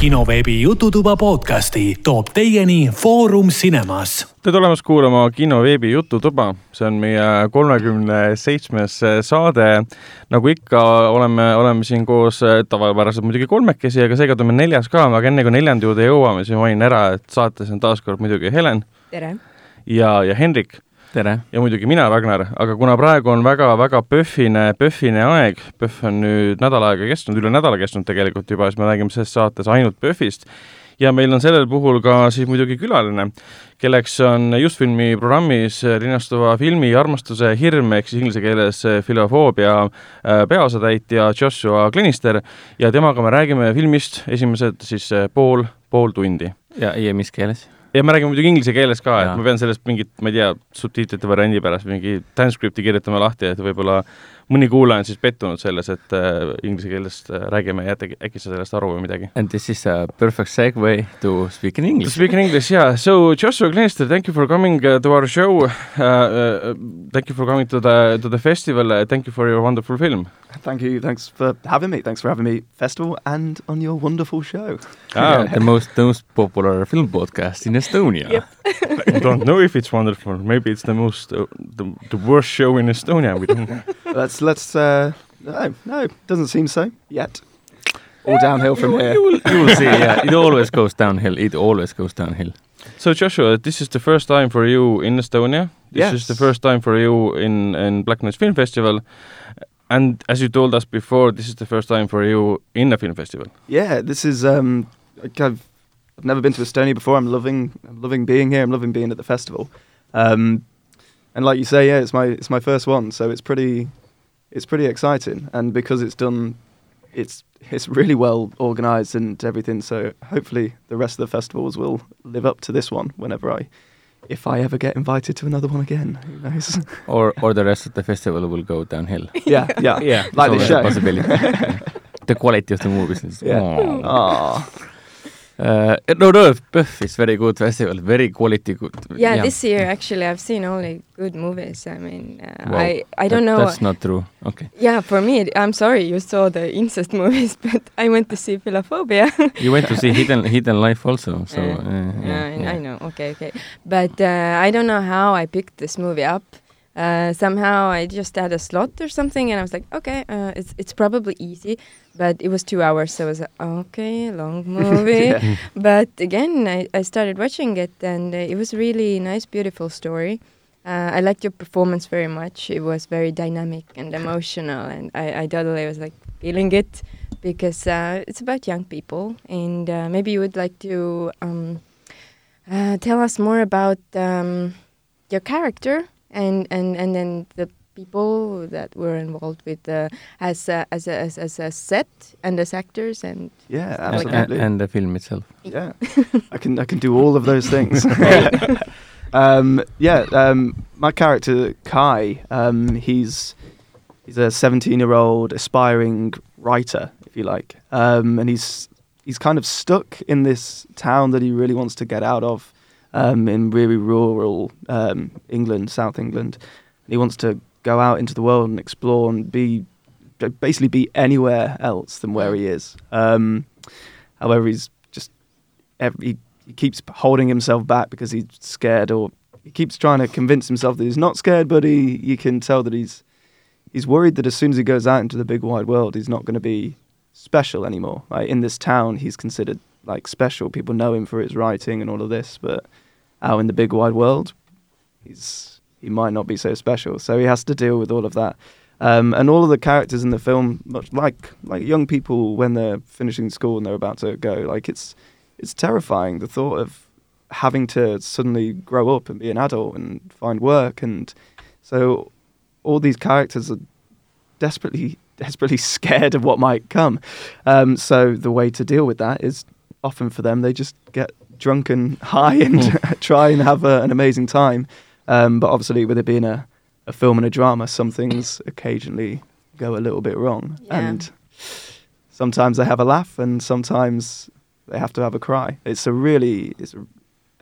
kinoveebi Jututuba podcasti toob teieni Foorum Cinemas. tere tulemast kuulama kinoveebi Jututuba, see on meie kolmekümne seitsmes saade. nagu ikka, oleme, oleme siin koos tavapäraselt muidugi kolmekesi, aga seekord meil neljas ka, aga enne kui neljanda juurde jõuame, siis ma mainin ära, et saates on taas kord muidugi Helen. tere! ja, ja Henrik tere! ja muidugi mina, Ragnar, aga kuna praegu on väga-väga PÖFFine, PÖFFine aeg, PÖFF on nüüd nädal aega kestnud, üle nädala kestnud tegelikult juba, siis me räägime selles saates ainult PÖFFist ja meil on sellel puhul ka siis muidugi külaline, kelleks on Justfilmi programmis linnastuva filmi Armastuse hirm ehk siis inglise keeles filofoobia peaosatäitja Joshua Glenister ja temaga me räägime filmist esimesed siis pool, pool tundi. ja, ja mis keeles? Ja me räägime muidugi inglise keeles ka, et ma pean sellest mingit, ma ei tea, subtiitrite variandi pärast mingi transcript'i kirjutama lahti, et võib-olla mõni kuulaja on siis pettunud selles, et äh, inglise keelest äh, räägime ja äkki, äkki sa sellest aru või midagi. And this is a perfect segue to speak in English. To speak in English, yeah. So Joshua Glenister, thank you for coming uh, to our show uh,. Uh, thank you for coming to the to the festival uh,. Thank you for your wonderful film. Thank you. Thanks for having me. Thanks for having me, festival, and on your wonderful show. Ah, the most most popular film podcast in Estonia. Yep. I don't know if it's wonderful. Maybe it's the most uh, the, the worst show in Estonia. We don't. Let's let's. Uh, no, no, doesn't seem so yet. All downhill from you, here. You will, you will see. Yeah, it always goes downhill. It always goes downhill. So Joshua, this is the first time for you in Estonia. This yes. is the first time for you in in Black Nights Film Festival. And as you told us before, this is the first time for you in a film festival. Yeah, this is. Um, I've I've never been to Estonia before. I'm loving I'm loving being here. I'm loving being at the festival. Um, and like you say, yeah, it's my it's my first one, so it's pretty it's pretty exciting. And because it's done, it's it's really well organised and everything. So hopefully the rest of the festivals will live up to this one whenever I if I ever get invited to another one again, who knows? or or the rest of the festival will go downhill. yeah, yeah, yeah. Like the show. Possibility. the quality of the movies is. Yeah. Oh. Uh, no, no, Puff is very good festival, very quality good. Yeah, yeah, this year actually I've seen only good movies. I mean, uh, well, I I don't that, know. That's not true. Okay. Yeah, for me, I'm sorry you saw the incest movies, but I went to see Philophobia. you went to see Hidden Hidden Life also, so. Uh, uh, yeah, yeah, I know. Okay, okay, but uh, I don't know how I picked this movie up. Uh, somehow I just had a slot or something, and I was like, okay, uh, it's it's probably easy, but it was two hours, so I was like, okay, long movie. yeah. But again, I, I started watching it, and uh, it was really nice, beautiful story. Uh, I liked your performance very much. It was very dynamic and emotional, and I, I totally was like feeling it because uh, it's about young people, and uh, maybe you would like to um, uh, tell us more about um, your character and and and then the people that were involved with uh, as a, as, a, as as a set and as actors and Yeah, And- absolutely. and, and the film itself. yeah, I can I can do all of those things. um, yeah, um, my character Kai, um, he's he's a 17 year old aspiring writer, if you like, um, and he's he's kind of stuck in this town that he really wants to get out of, um, in really rural um, England, South England. And he wants to go out into the world and explore and be basically be anywhere else than where he is. Um, however, he's just every, he keeps holding himself back because he's scared, or he keeps trying to convince himself that he's not scared, but he you can tell that he's he's worried that as soon as he goes out into the big wide world, he's not going to be special anymore. Like in this town, he's considered like special. People know him for his writing and all of this, but out in the big wide world, he's he might not be so special. So he has to deal with all of that. Um, and all of the characters in the film, much like like young people when they're finishing school and they're about to go, like it's it's terrifying the thought of having to suddenly grow up and be an adult and find work, and so all these characters are desperately desperately scared of what might come. Um, so the way to deal with that is often for them they just get drunk and high and try and have a, an amazing time. Um, but obviously, with it being a, a film and a drama, some things occasionally go a little bit wrong. Yeah. And sometimes they have a laugh, and sometimes they have to have a cry. It's a really, it's a,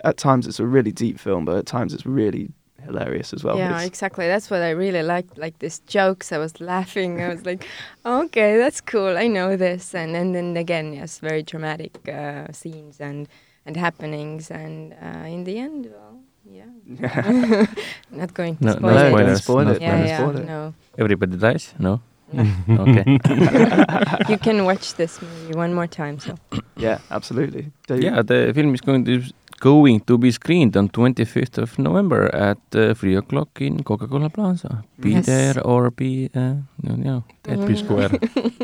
at times it's a really deep film, but at times it's really hilarious as well. yeah, It's- exactly. That's what I really liked. Like these jokes, I was laughing. I was like, okay, that's cool. I know this. And and then again, yes, very dramatic uh, scenes and and happenings. And uh, in the end, well, yeah. Not going to No- spoil no it. don't spoilers, spoil no it. Yeah, yeah, spoil it. no. Everybody dies? No? no. Okay. you can watch this movie one more time. So Yeah, absolutely. Do you- yeah, the film is going to going to be screened on 25th of November at uh, 3 o'clock in Coca-Cola Plaza. Be Yes. there or be, uh, no, no, at Mhm. Be square.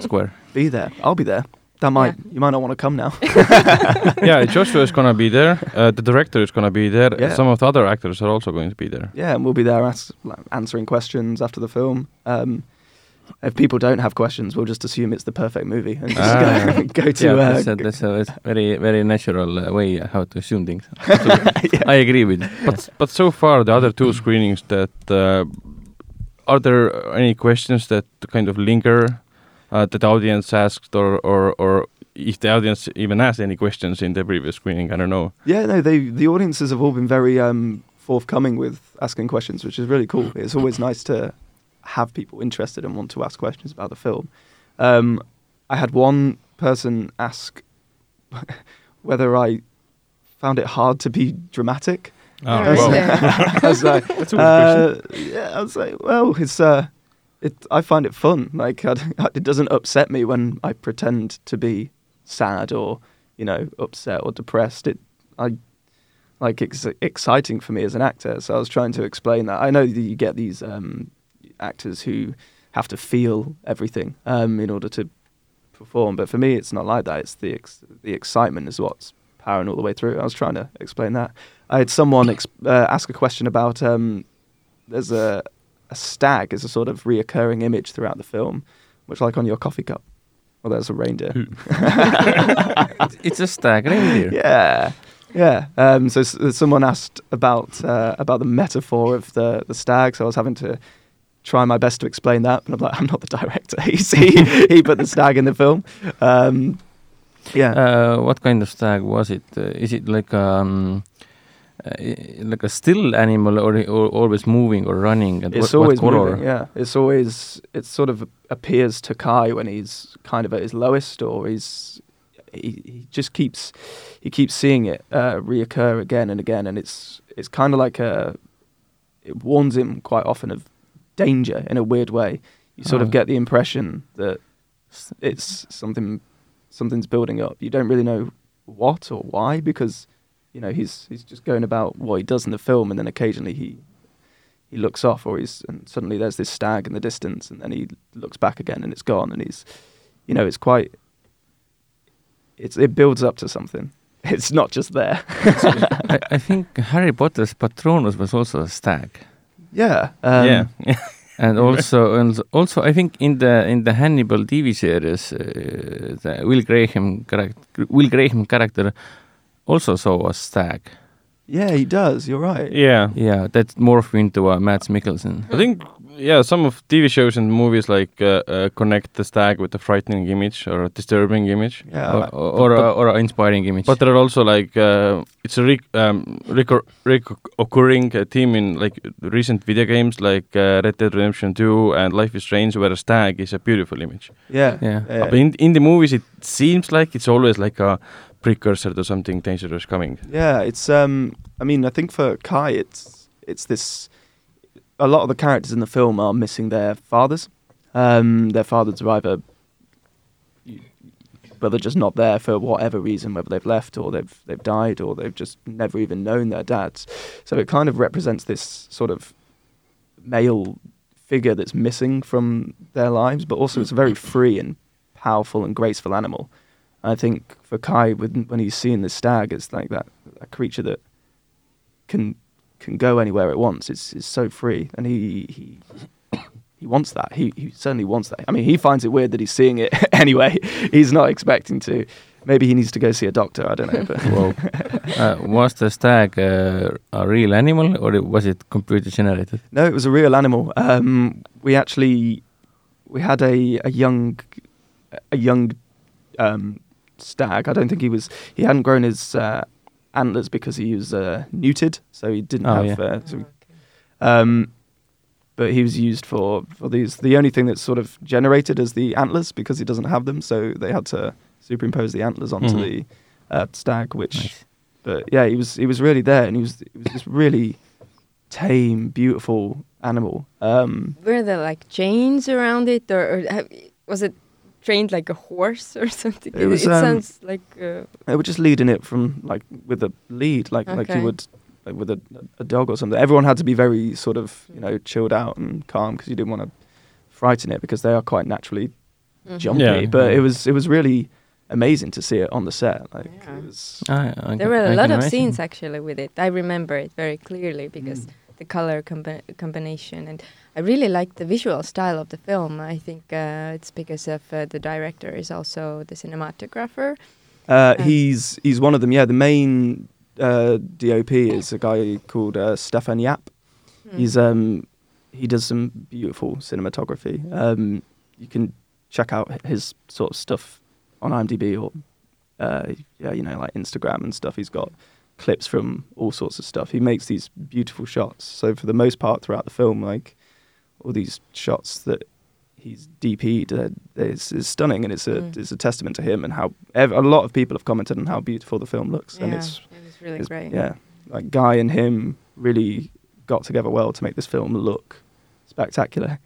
Square. Be there. I'll be there. That might you might not want to come now. yeah, Joshua is gonna be there. Uh, the director is gonna be there. Yeah. Some of the other actors are also going to be there. yeah, and we'll be there as, like, answering questions after the film. Um, if people don't have questions, we'll just assume it's the perfect movie and just Ah. go, go to. yeah, uh, that's, a, that's a very very natural uh, way how to assume things. yeah. I agree with. it. But but so far the other two screenings that uh, are there any questions that kind of linger uh, that the audience asked or, or or if the audience even asked any questions in the previous screening, I don't know. Yeah, no, they the audiences have all been very um, forthcoming with asking questions, which is really cool. It's always nice to have people interested and want to ask questions about the film. Um, I had one person ask whether I found it hard to be dramatic. Oh, Yeah, I was like, That's a good uh, yeah, I was like, well, it's uh, it. I find it fun. Like, I, it doesn't upset me when I pretend to be sad or you know upset or depressed. It, I like it's exciting for me as an actor. So I was trying to explain that. I know that you get these um, actors who have to feel everything um, in order to perform, but for me, it's not like that. It's the ex- the excitement is what's powering all the way through. I was trying to explain that. I had someone uh, ask a question about um, there's a a stag is a sort of reoccurring image throughout the film, much like on your coffee cup. Well, there's a reindeer. It's a stag reindeer. Yeah, yeah. Um, so s- someone asked about uh, about the metaphor of the the stag. So I was having to try my best to explain that, but I'm like, I'm not the director. He he put the stag in the film. Um, yeah. Uh, what kind of stag was it? Uh, is it like um, uh, like a still animal, or, or always moving or running? And It's what, always what moving, yeah. It's always it sort of appears to Kai when he's kind of at his lowest, or he's he, he just keeps he keeps seeing it uh, reoccur again and again, and it's it's kind of like a it warns him quite often of danger in a weird way. You sort Oh. of get the impression that it's something something's building up. You don't really know what or why because you know he's he's just going about what he does in the film, and then occasionally he he looks off, or he's and suddenly there's this stag in the distance, and then he looks back again, and it's gone, and he's you know it's quite it's it builds up to something. It's not just there. I, I think Harry Potter's Patronus was also a stag, yeah. Um, yeah. and also and also I think in the in the Hannibal TV series, uh, the Will Graham character Will Graham character also saw a stag. Yeah, he does. You're right. yeah. Yeah, that morphed into a Mads Mikkelsen. I think yeah, some of TV shows and movies like uh, uh, connect the stag with a frightening image or a disturbing image. Yeah. or, or, a, or an inspiring image. But there are also like uh, it's a rec- um, recur- recurring uh, theme in like recent video games like uh, Red Dead Redemption 2 and Life is Strange, where a stag is a beautiful image. yeah. Yeah. yeah. But in in the movies, it seems like it's always like a precursor to something dangerous coming. Yeah, it's um I mean, I think for Kai it's it's this a lot of the characters in the film are missing their fathers. Um their fathers are either well, they're just not there for whatever reason, whether they've left or they've they've died or they've just never even known their dads. So it kind of represents this sort of male figure that's missing from their lives, but also it's a very free and powerful and graceful animal. I think for Kai, when, when he's seeing the stag, it's like that a creature that can can go anywhere it wants. It's it's so free, and he he he wants that. He he certainly wants that. I mean, he finds it weird that he's seeing it anyway. He's not expecting to. Maybe he needs to go see a doctor. I don't know. But uh, was the stag uh, a real animal or was it computer generated? No, it was a real animal. Um, we actually we had a, a young a young um, stag. I don't think he was he hadn't grown his uh, antlers because he was uh, neutered, so he didn't Oh, have. yeah. Uh, so Um, but he was used for, for these. The only thing that's sort of generated is the antlers because he doesn't have them, so they had to superimpose the antlers onto Mhm. the uh, stag. Which, Nice. but yeah, he was he was really there, and he was he was this really tame, beautiful animal. Um, Were there like chains around it, or, or have, was it trained like a horse or something? It was, it um, sounds like uh, They were just leading it from like with a lead, like like you would like with a, a dog or something. Everyone had to be very sort of you know chilled out and calm because you didn't want to frighten it because they are quite naturally mhm. jumpy. Yeah. But it was it was really amazing to see it on the set. Like Yeah. it was. I, I There can- were a I lot of imagine. scenes actually with it. I remember it very clearly because Mm. the color combi- combination and I really like the visual style of the film. I think uh, it's because of uh, the director is also the cinematographer. Uh, he's he's one of them. Yeah, the main uh, DOP is a guy called uh, Stefan Yap. Mm. He's um he does some beautiful cinematography. Um, you can check out his sort of stuff on IMDb or uh, yeah, you know, like Instagram and stuff. He's got clips from all sorts of stuff. He makes these beautiful shots. So for the most part throughout the film, like all these shots that he's DP'd uh, is, is stunning, and it's a Mm. it's a testament to him and how ev- a lot of people have commented on how beautiful the film looks, and yeah, it's it was really it's- great. Yeah, like Guy and him really got together well to make this film look spectacular.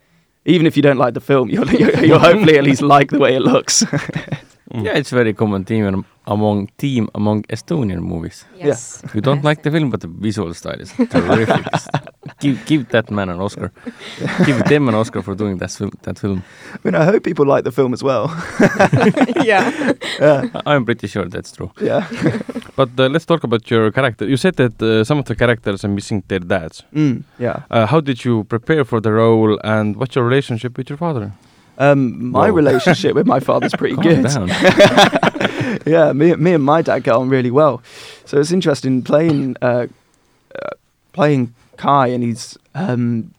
Even if you don't like the film, you'll, you'll, you'll hopefully at least like the way it looks. Mm. Yeah, it's very common theme among team among Estonian movies. Yes. You don't Yes. like the film, but the visual style is terrific. give give that man an Oscar. give them an Oscar for doing that film. That film. I mean, I hope people like the film as well. yeah. yeah, I- I'm pretty sure that's true. yeah. But uh, let's talk about your character. You said that uh, some of the characters are missing their dads. Mm, yeah. Uh, how did you prepare for the role, and what's your relationship with your father? Um, my Whoa. relationship with my father's pretty good. yeah, me, me and my dad get on really well. So it's interesting playing uh, uh, playing Kai, and he's um,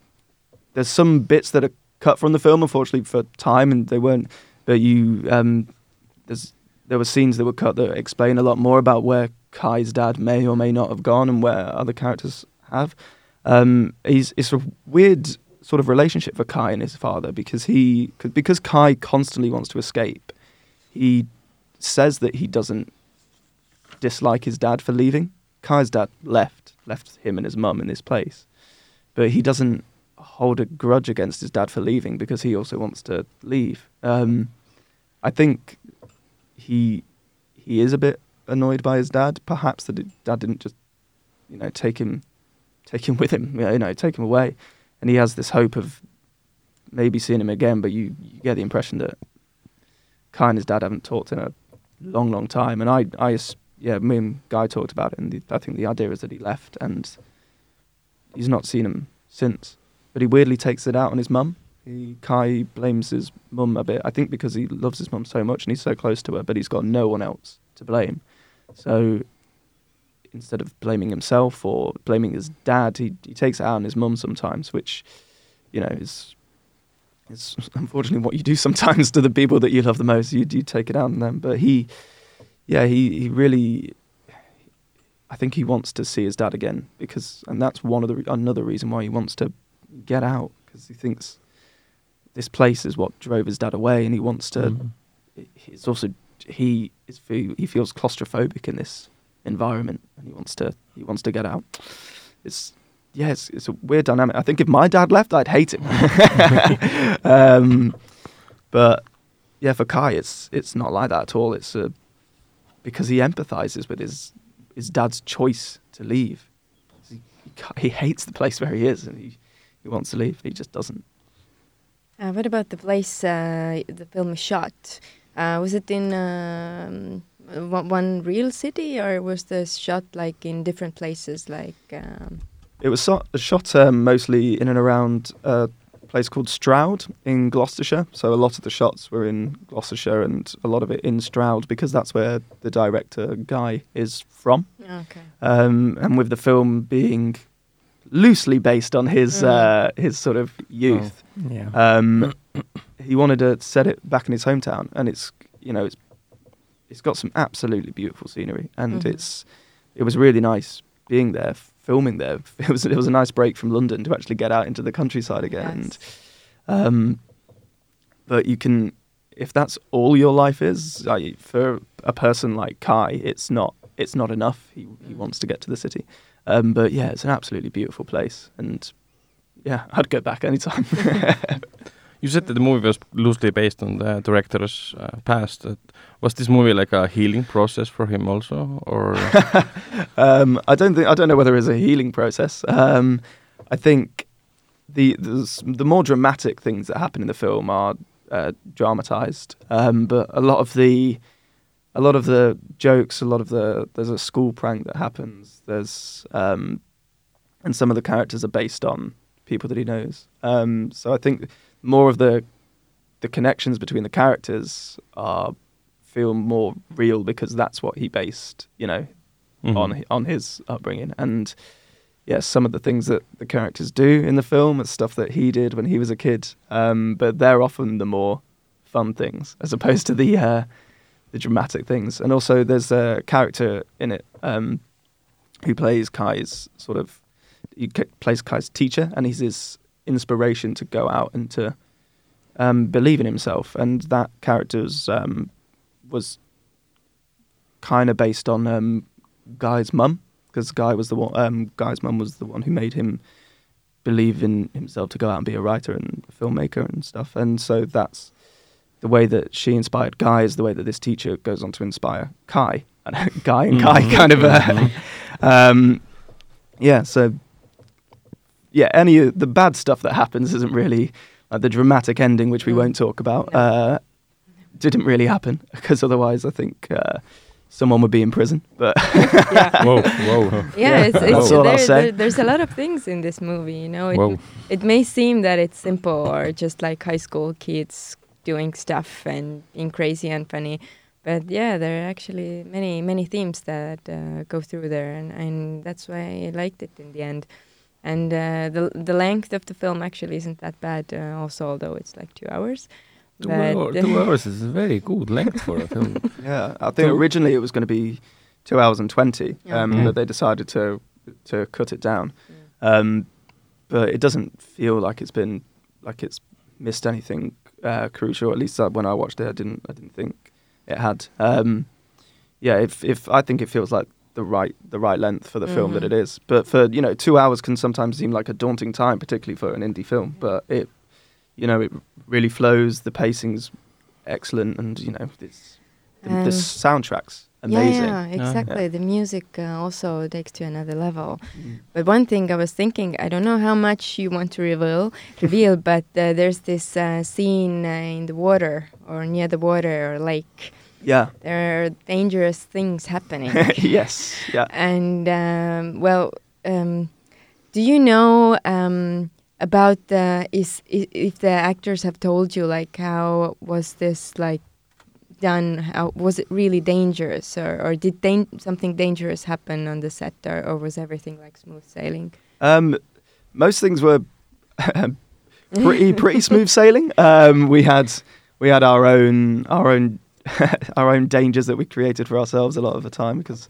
there's some bits that are cut from the film, unfortunately for time, and they weren't. But you um, there's there were scenes that were cut that explain a lot more about where Kai's dad may or may not have gone, and where other characters have. Um, he's it's a weird sort of relationship for Kai and his father because he because Kai constantly wants to escape. He says that he doesn't dislike his dad for leaving. Kai's dad left, left him and his mum in this place, but he doesn't hold a grudge against his dad for leaving because he also wants to leave. Um, I think he he is a bit annoyed by his dad. Perhaps that dad didn't just you know take him take him with him, you know, take him away, and he has this hope of maybe seeing him again. But you, you get the impression that Kai and his dad haven't talked in a long, long time. And I, I, yeah, me and Guy talked about it, and the, I think the idea is that he left and he's not seen him since. But he weirdly takes it out on his mum. He, Kai blames his mum a bit. I think because he loves his mum so much and he's so close to her, but he's got no one else to blame. So instead of blaming himself or blaming his dad, he, he takes it out on his mum sometimes, which, you know, is is unfortunately what you do sometimes to the people that you love the most. You do take it out on them. But he, yeah, he, he really, I think he wants to see his dad again because, and that's one of the another reason why he wants to get out because he thinks this place is what drove his dad away, and he wants to. Mhm. It's also he is he feels claustrophobic in this environment, and he wants to he wants to get out. It's yeah, it's, it's a weird dynamic. I think if my dad left, I'd hate him. um, but yeah, for Kai, it's it's not like that at all. It's uh, because he empathizes with his his dad's choice to leave. He, he, he hates the place where he is, and he, he wants to leave. He just doesn't. Uh, what about the place uh, the film is shot? Uh, was it in um, one, one real city, or was this shot like in different places? Like um, It was so, shot um, mostly in and around a place called Stroud in Gloucestershire. So a lot of the shots were in Gloucestershire and a lot of it in Stroud because that's where the director Guy is from. okay, Um, and with the film being loosely based on his Mm. uh, his sort of youth, Yeah. um, he wanted to set it back in his hometown, and it's you know it's it's got some absolutely beautiful scenery, and Mhm. it's it was really nice being there filming there. It was it was a nice break from London to actually get out into the countryside again. Yes. And, um, but you can, if that's all your life is, for a person like Kai, it's not it's not enough. He he wants to get to the city. Um, but yeah, it's an absolutely beautiful place, and yeah, I'd go back anytime. You said that the movie was loosely based on the director's uh, past. Uh, was this movie like a healing process for him also, or um, I don't think I don't know whether it's a healing process. Um, I think the, the the more dramatic things that happen in the film are uh, dramatized, um, but a lot of the a lot of the jokes, a lot of the there's a school prank that happens. There's um, and some of the characters are based on people that he knows. Um, so I think more of the the connections between the characters are feel more real because that's what he based, you know, Mhm. on on his upbringing. And yeah, some of the things that the characters do in the film are stuff that he did when he was a kid. Um, but they're often the more fun things as opposed to the uh, the dramatic things. And also, there's a character in it um, who plays Kai's sort of he plays Kai's teacher, and he's his inspiration to go out and to um, believe in himself. And that character's um, was kind of based on um, Guy's mum, because Guy was the one. Um, Guy's mum was the one who made him believe in himself to go out and be a writer and a filmmaker and stuff. And so that's the way that she inspired Guy is the way that this teacher goes on to inspire Kai. And Guy and Kai Mhm. kind of, uh, um, yeah. So yeah, any of the bad stuff that happens isn't really like the dramatic ending, which we Mm. won't talk about. No. Uh, didn't really happen because otherwise, I think uh, someone would be in prison. But Yeah. whoa, whoa, Yeah, it's, it's That's there, there- there's a lot of things in this movie. You know, it, it may seem that it's simple or just like high school kids doing stuff and being crazy and funny, but yeah, there are actually many many themes that uh, go through there, and, and that's why I liked it in the end. And uh, the the length of the film actually isn't that bad, uh, also, although it's like two hours. Two, hour, two hours is a very good length for a film. yeah, I think So- originally it was going to be two hours and twenty, Yeah. um, Mm. but they decided to to cut it down. Mm. Um, but it doesn't feel like it's been like it's missed anything uh, crucial. At least uh, when I watched it, I didn't. I didn't think it had. Um, yeah, if if I think it feels like the right the right length for the film that Mhm. it is. But for you know, two hours can sometimes seem like a daunting time, particularly for an indie film. But it, you know, it really flows. The pacing's excellent, and you know, it's the, the soundtrack's amazing. Yeah, yeah, exactly. Yeah. The music uh, also takes to another level. Mm. But one thing I was thinking, I don't know how much you want to reveal, reveal, but uh, there's this uh, scene uh, in the water or near the water or lake. Yeah. There are dangerous things happening, yes. Yeah. and um, well, um, do you know um, about the is if the actors have told you like how was this like done? How was it really dangerous, or, or did dan- something dangerous happen on the set, or, or was everything like smooth sailing? Um, most things were pretty pretty smooth sailing. Um, we had we had our own our own our own dangers that we created for ourselves a lot of the time because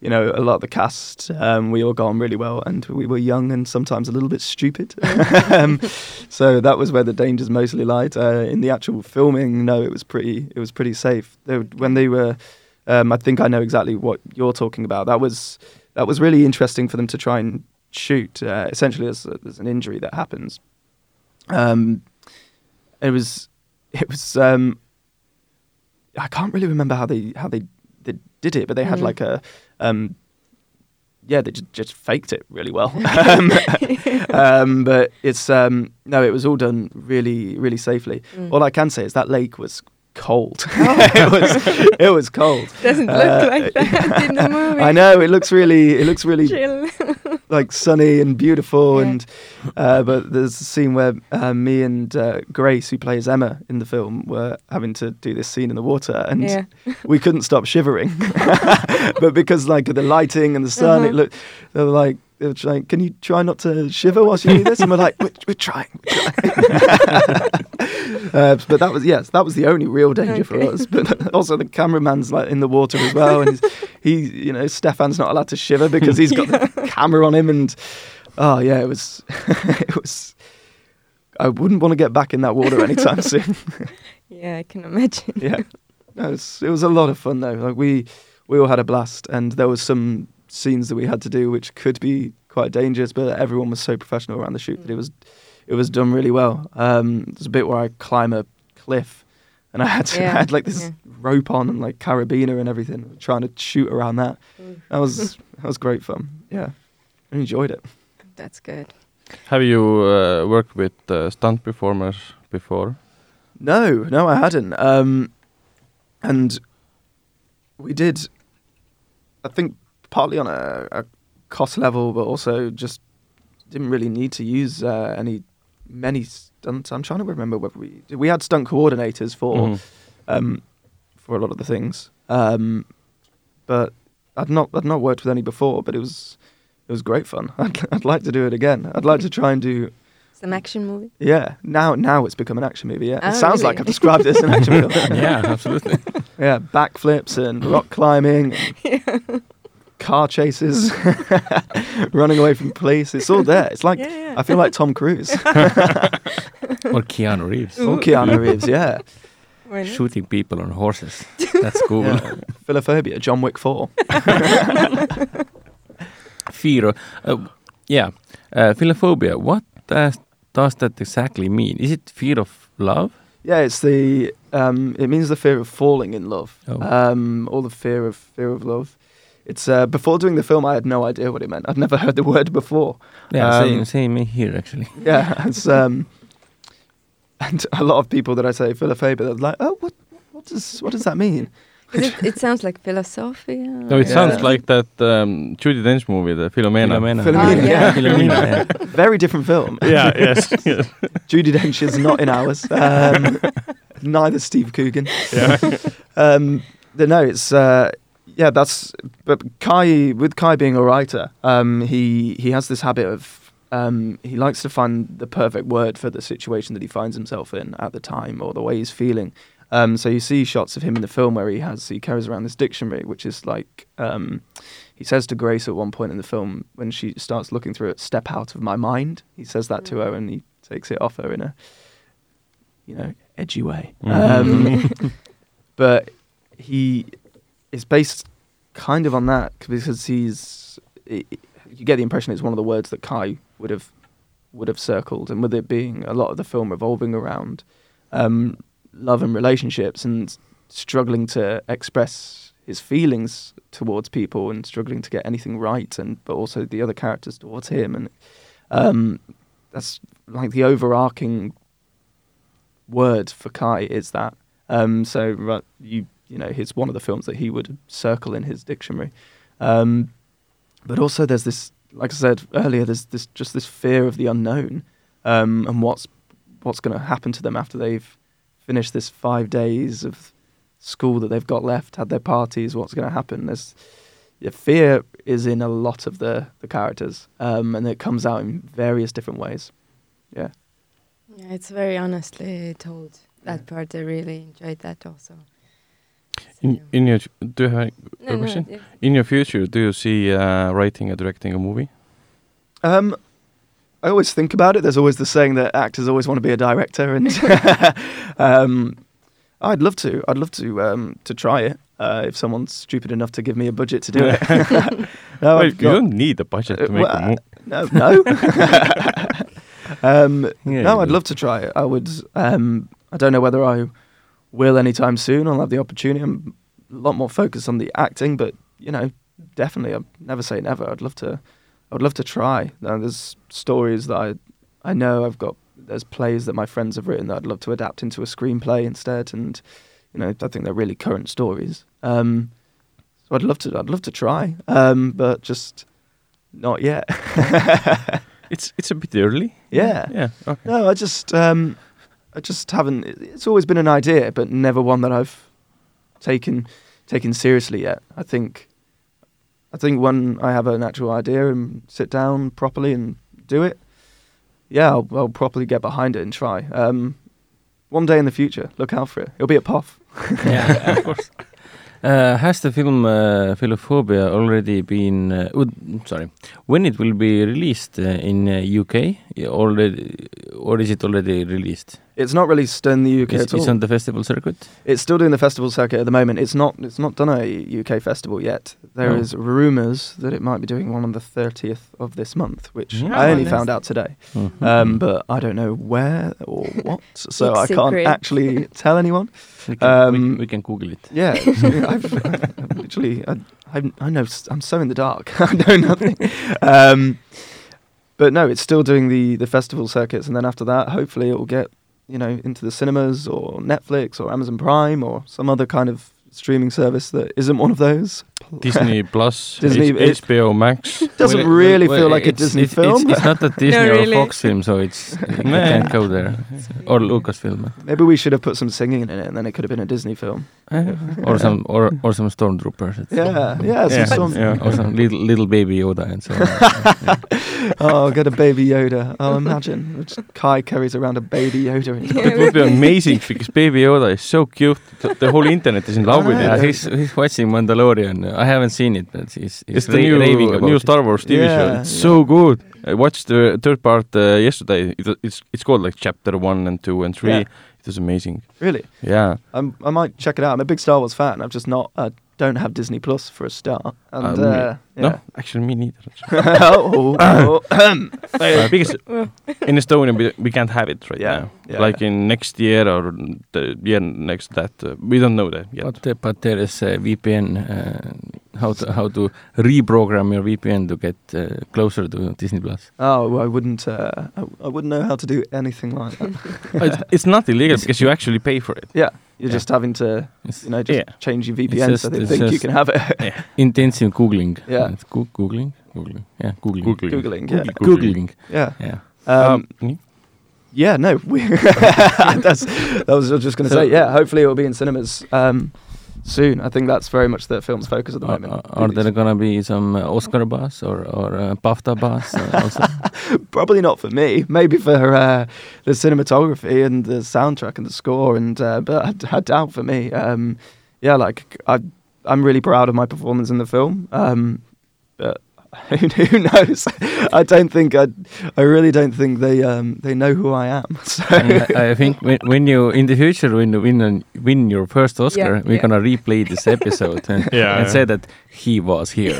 you know a lot of the cast um, we all got on really well and we were young and sometimes a little bit stupid. um, so that was where the dangers mostly lied. Uh, in the actual filming, no, it was pretty it was pretty safe. They, when they were, um, I think I know exactly what you're talking about. That was that was really interesting for them to try and shoot. Uh, essentially, there's, there's an injury that happens. Um, it was, it was. I can't really remember how they how they, they did it, but they had Mhm. like a, um, yeah, they just, just faked it really well. um, um, but it's um, no, it was all done really really safely. Mm. All I can say is that lake was cold. it was it was cold. Doesn't look Uh, like that in the movie. I know it looks really it looks really Chill. Like sunny and beautiful Yeah. and uh, but there's a scene where uh, me and uh, Grace who plays Emma in the film were having to do this scene in the water and yeah. we couldn't stop shivering but because like of the lighting and the sun Uh-huh. it looked they were like they were trying can you try not to shiver whilst you do this and we're like we're, we're trying, we're trying. uh, but that was yes, that was the only real danger for us. But also the cameraman's like in the water as well, and he's, he, you know, Stefan's not allowed to shiver because he's got the camera on him, and oh yeah, it was, it was. I wouldn't want to get back in that water anytime soon. Yeah, I can imagine. yeah, no, it, was, it was a lot of fun though. Like we, we all had a blast, and there was some scenes that we had to do which could be quite dangerous, but everyone was so professional around the shoot that it was, it was done really well. Um, there's a bit where I climb a cliff, and I had to, I had like this yeah. rope on and like carabiner and everything, trying to shoot around that. Mm. That was that was great fun. Yeah, I enjoyed it. That's good. Have you uh, worked with uh, stunt performers before? No, no, I hadn't. Um, and we did, I think, partly on a, a cost level, but also just didn't really need to use uh, any many stunts. I'm trying to remember whether we we had stunt coordinators for Mhm. um, for a lot of the things, um, but I'd not I'd not worked with any before. But it was it was great fun. I'd, I'd like to do it again. I'd like to try and do Some action movie. yeah, now now it's become an action movie. Yeah, Oh, it sounds really? like I've described it as an action movie. yeah, absolutely. yeah, backflips and rock climbing, and car chases, running away from police. It's all there. It's like Yeah, yeah. I feel like Tom Cruise or Keanu Reeves or Keanu Reeves. Yeah, shooting people on horses. That's cool. yeah. Philophobia, John Wick Four. Fear. of- Uh, yeah, uh, philophobia. What does, does that exactly mean? Is it fear of love? Yeah, it's the um, it means the fear of falling in love, Oh. um, or the fear of fear of love. It's uh, before doing the film, I had no idea what it meant. I'd never heard the word before. Yeah, Um, same, same here actually. Yeah, it's um, and a lot of people that I say philophobia, they're like, oh, what, what does what does that mean? it, it sounds like philosophy. No, it Yeah. sounds like that um, Judi Dench movie, the Philomena. Philomena. Philomena, Oh, yeah. Philomena, yeah. Very different film. yeah, yes. yes. Judi Dench is not in ours. Um, neither Steve Coogan. Yeah. Um, but no, it's uh, yeah, that's but Kai with Kai being a writer, um, he he has this habit of um, he likes to find the perfect word for the situation that he finds himself in at the time or the way he's feeling. Um, so you see shots of him in the film where he has he carries around this dictionary, which is like um, he says to Grace at one point in the film when she starts looking through it, "Step out of my mind." He says that to her, and he takes it off her in a you know edgy way. Um, but he is based kind of on that because he's i you get the impression it's one of the words that Kai would have would have circled, and with it being a lot of the film revolving around um, love and relationships and struggling to express his feelings towards people and struggling to get anything right, and but also the other characters towards him, and um, that's like the overarching word for Kai is that. Um, so ru- you you know, it's one of the films that he would circle in his dictionary. Um, but also, there's this, like I said earlier, there's this just this fear of the unknown um, and what's what's going to happen to them after they've finished this five days of school that they've got left, had their parties. What's going to happen? There's yeah, fear is in a lot of the the characters, um, and it comes out in various different ways. Yeah. Yeah, it's very honestly told. That part I really enjoyed that also. In, in your, do you have No, a no, question? yeah. In your future, do you see uh, writing and directing a movie? Um, I always think about it. There's always the saying that actors always want to be a director, and um, I'd love to. I'd love to um, to try it uh, if someone's stupid enough to give me a budget to do it. no, Well, I've you don't need a budget to Uh, make well, a no, no. um, Yeah, no, I'd do. love to try it. I would. Um, I don't know whether I will anytime soon. I'll have the opportunity. I'm a lot more focused on the acting, but you know, definitely, I'd never say never. I'd love to. I would love to try. Now, there's stories that I, I know I've got. There's plays that my friends have written that I'd love to adapt into a screenplay instead, and you know, I think they're really current stories. Um, so I'd love to. I'd love to try, um, but just not yet. It's it's a bit early. yeah. Yeah. Okay. No, I just um, I just haven't. It's always been an idea, but never one that I've taken taken seriously yet. I think I think when I have an actual idea and sit down properly and do it, yeah, I'll, I'll properly get behind it and try. Um, one day in the future, look out for it. It'll be at PÖFF. yeah, of course. Uh, has the film uh, Philophobia already been? Uh, would, sorry, when it will be released uh, in uh, UK? Already, or is it already released? It's not released in the UK It's, at all. it's on the festival circuit. It's still doing the festival circuit at the moment. It's not. It's not done a UK festival yet. There is Oh. rumours that it might be doing one on the thirtieth of this month, which. I only nice. found out today. Mhm. Um, but I don't know where or what, so I can't secret. actually tell anyone. we, can, we, um, can- we can Google it. Yeah, I've, I've literally, I, I, I know, s- I'm so in the dark. I know nothing. Um, but no, it's still doing the the festival circuits, and then after that, hopefully, it will get you know into the cinemas or Netflix or Amazon Prime or some other kind of streaming service that isn't one of those. Disney Plus, Disney- H- it- HBO Max. Doesn't Well, really well, feel like a it's- Disney it's, film. It's, it's not a Disney or really. Fox film, so it's you can't go there. It's- Or Lucasfilm, Maybe we should have put some singing in it, and then it could have been a Disney film. or some or or some stormtroopers. It's- Yeah, yeah, some Yeah. song- Yeah. or some little little baby Yoda and so on. Oh, get a baby Yoda. I'll imagine Which Kai carries around a baby Yoda. In his Yeah. It would be amazing because Baby Yoda is so cute. The, the whole internet is in love with Yeah, it. he's he's watching Mandalorian. Uh, I haven't seen it, but he's, he's It's the new raving about new. Star Wars TV show. It's yeah. so good. I watched the third part uh, yesterday. It, it's it's called like chapter one and two and three. Yeah. It was amazing. Really? Yeah. I'm, I might check it out. I'm a big Star Wars fan. I've just not. I don't have Disney Plus for a start. And Um, uh, No, actually me neither. oh, oh, oh. Uh, because in Estonia we, we can't have it right Yeah, now. yeah, like in next year or the year next that uh, we don't know that yet. But, uh, but there is a VPN. How to how to reprogram your VPN to get uh, closer to Disney Plus. oh, well, I wouldn't. Uh, I, I wouldn't know how to do anything like that. it's, it's not illegal because you actually pay for it. Yeah, you're Yeah. just having to, you know, just Yeah. change your VPN just- so they think you can have it. intensive googling. Yeah. It's goo- googling, googling. Yeah, googling. Googling. Googling, yeah. Googling. yeah. Yeah. Um, Um, yeah, no. We that's that was I was just going to So- say. Yeah, hopefully it will be in cinemas um, soon. I think that's very much the film's focus at the moment. are- are there gonna be some uh, Oscar buzz or or uh, BAFTA buzz uh. Probably not for me. Maybe for uh, the cinematography and the soundtrack and the score. And uh, but I, I doubt for me. Um, yeah, like I, I'm really proud of my performance in the film. Um, but who, who knows? I don't think I. I really don't think they um, they know who I am. So And I I think when, when you in the future when you win an, win your first Oscar, Yeah, we're yeah. gonna replay this episode and, Yeah, and yeah. say that he was here.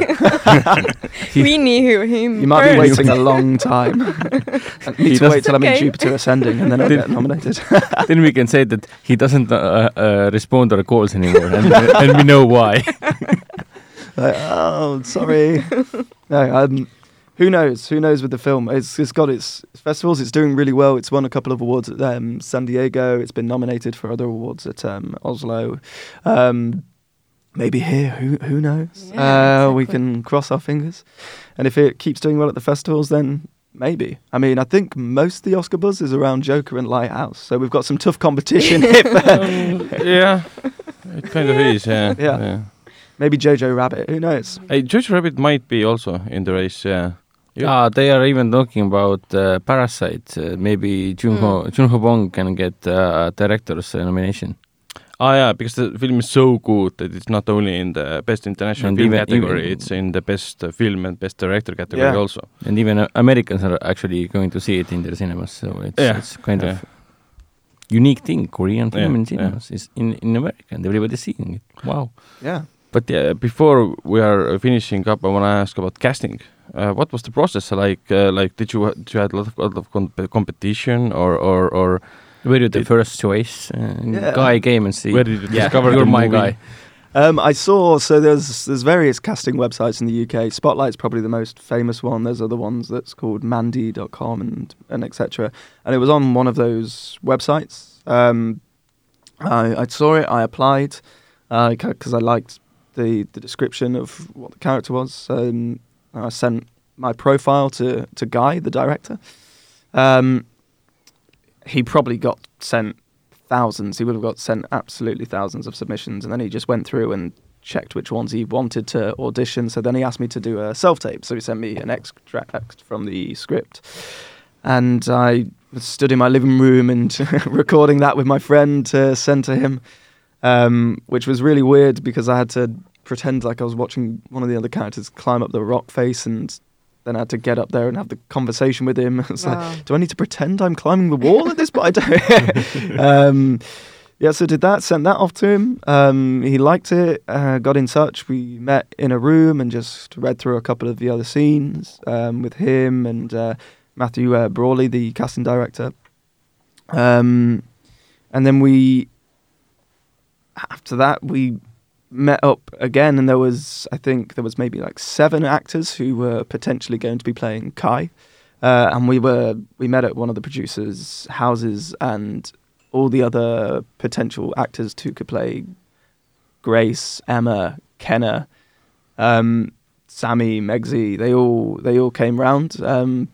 we knew him. you might be waiting a long time. I He need to wait till I'm in Jupiter Ascending and then I'll get nominated. then we can say that he doesn't uh, uh, respond to our calls anymore, and, and we know why. Like, oh, sorry. no, um, who knows? Who knows with the film? It's it's got its festivals. It's doing really well. It's won a couple of awards at um, San Diego. It's been nominated for other awards at um, Oslo. Um, maybe here. Who who knows? Yeah, uh, We can cross our fingers. And if it keeps doing well at the festivals, then maybe. I mean, I think most of the Oscar buzz is around Joker and Lighthouse. So we've got some tough competition. if, uh, yeah, it kind of is. Yeah. Yeah. Maybe Jojo Rabbit. Who knows? Hey, Jojo Rabbit might be also in the race. Yeah. Yeah. Ah, they are even talking about uh, Parasite. Uh, maybe Junho Junho Bong can get uh, director's uh, nomination. Ah, yeah, because the film is so good that it's not only in the best international And film even- category, even- it's in the best uh, film and best director category Yeah. also. And even uh, Americans are actually going to see it in their cinemas, so it's, Yeah, it's kind yeah. of unique thing. Korean film Yeah, in yeah. cinemas is in in America, and everybody's seeing it. Wow. Yeah. But yeah, before we are finishing up, I want to ask about casting. Uh, what was the process like? Uh, like, did you did you had a lot of, lot of comp- competition, or or or Were you the It- first choice? Uh, Yeah. Guy came and see. where did you yeah, discover you're the my movie? guy. Um, I saw so there's there's various casting websites in the UK. Spotlight's probably the most famous one. There's other ones that's called Mandy.com and and etc. And it was on one of those websites. Um, I, I saw it. I applied because I liked the the description of what the character was. Um, I sent my profile to to Guy, the director. Um, he probably got sent thousands. He would have got sent absolutely thousands of submissions, and then he just went through and checked which ones he wanted to audition. So then he asked me to do a self tape. So he sent me an extract from the script, and I stood in my living room and recording that with my friend to send to him, um, which was really weird because I had to pretend like I was watching one of the other characters climb up the rock face and then I had to get up there and have the conversation with him. It's Wow. like, do I need to pretend I'm climbing the wall at this point? I don't. um, yeah, so did that, sent that off to him. Um, he liked it, uh, got in touch. We met in a room and just read through a couple of the other scenes um, with him and uh, Matthew uh, Brawley, the casting director. Um, and then we, after that, we met up again, and there was, I think, there was maybe like seven actors who were potentially going to be playing Kai. Uh, and we were we met at one of the producers' houses, and all the other potential actors who could play Grace, Emma, Kenna, um, Sammy, Megsy. They all they all came round, um,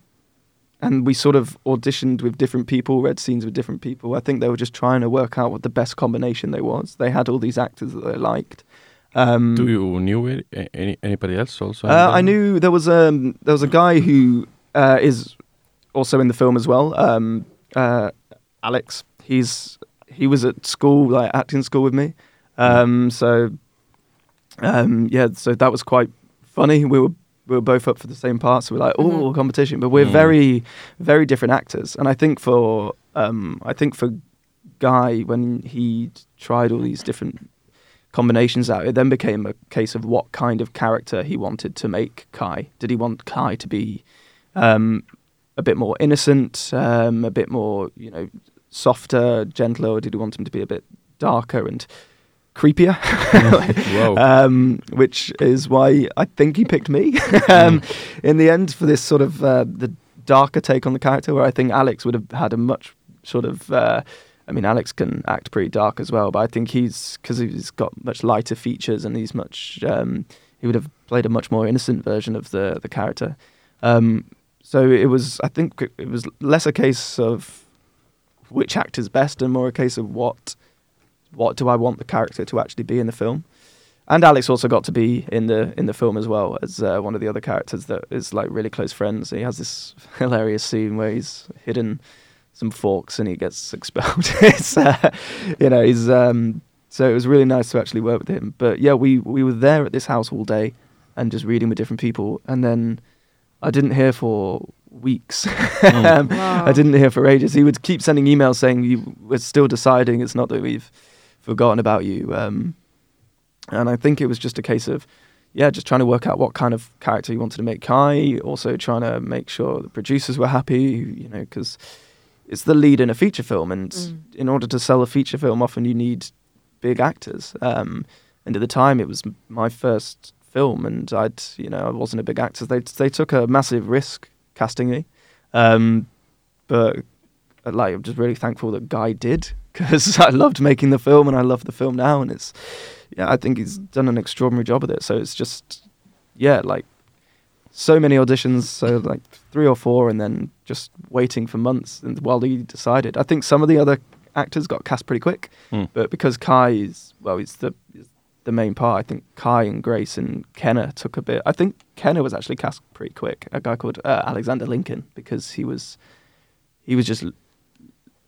and we sort of auditioned with different people, read scenes with different people. I think they were just trying to work out what the best combination they was. They had all these actors that they liked. Um, Do you knew any, any anybody else also? uh, I knew there was um there was a guy who uh, is also in the film as well. Um, uh, Alex. He's he was at school like acting school with me. Um, so um, yeah, so that was quite funny. We were we were both up for the same part, so we're like, oh, Mhm. competition. But we're Mm. very very different actors, and I think for um, I think for Guy when he tried all these different combinations out, it then became a case of what kind of character he wanted to make Kai. Did he want Kai to be um, a bit more innocent, um, a bit more, you know, softer, gentler, or did he want him to be a bit darker and creepier? Um, which is why I think he picked me um, in the end for this sort of uh, the darker take on the character, where I think Alex would have had a much sort of. Uh, I mean, Alex can act pretty dark as well, but I think he's because he's got much lighter features and he's much. Um, he would have played a much more innocent version of the the character. Um, so it was. I think it was less a case of which actor's best and more a case of what what do I want the character to actually be in the film. And Alex also got to be in the in the film as well as uh, one of the other characters that is like really close friends. He has this hilarious scene where he's hidden some forks and he gets expelled. it's uh, you know he's um, so it was really nice to actually work with him. But yeah, we we were there at this house all day and just reading with different people, and then I didn't hear for weeks. um, Wow. I didn't hear for ages. He would keep sending emails saying we're still deciding. It's not that we've forgotten about you. Um, and I think it was just a case of, yeah, just trying to work out what kind of character you wanted to make Kai. Also trying to make sure the producers were happy. You know, because it's the lead in a feature film, and Mm. in order to sell a feature film, often you need big actors. Um, and at the time, it was my first film, and I'd, you know, I wasn't a big actor. They they took a massive risk casting me, um, but uh, like I'm just really thankful that Guy did because I loved making the film and I love the film now, and it's yeah, I think he's done an extraordinary job with it. So it's just yeah, like so many auditions, so like three or four, and then just waiting for months and while he decided. I think some of the other actors got cast pretty quick, Hmm. but because Kai is well, he's the the main part. I think Kai and Grace and Kenna took a bit. I think Kenna was actually cast pretty quick. A guy called uh, Alexander Lincoln because he was he was just.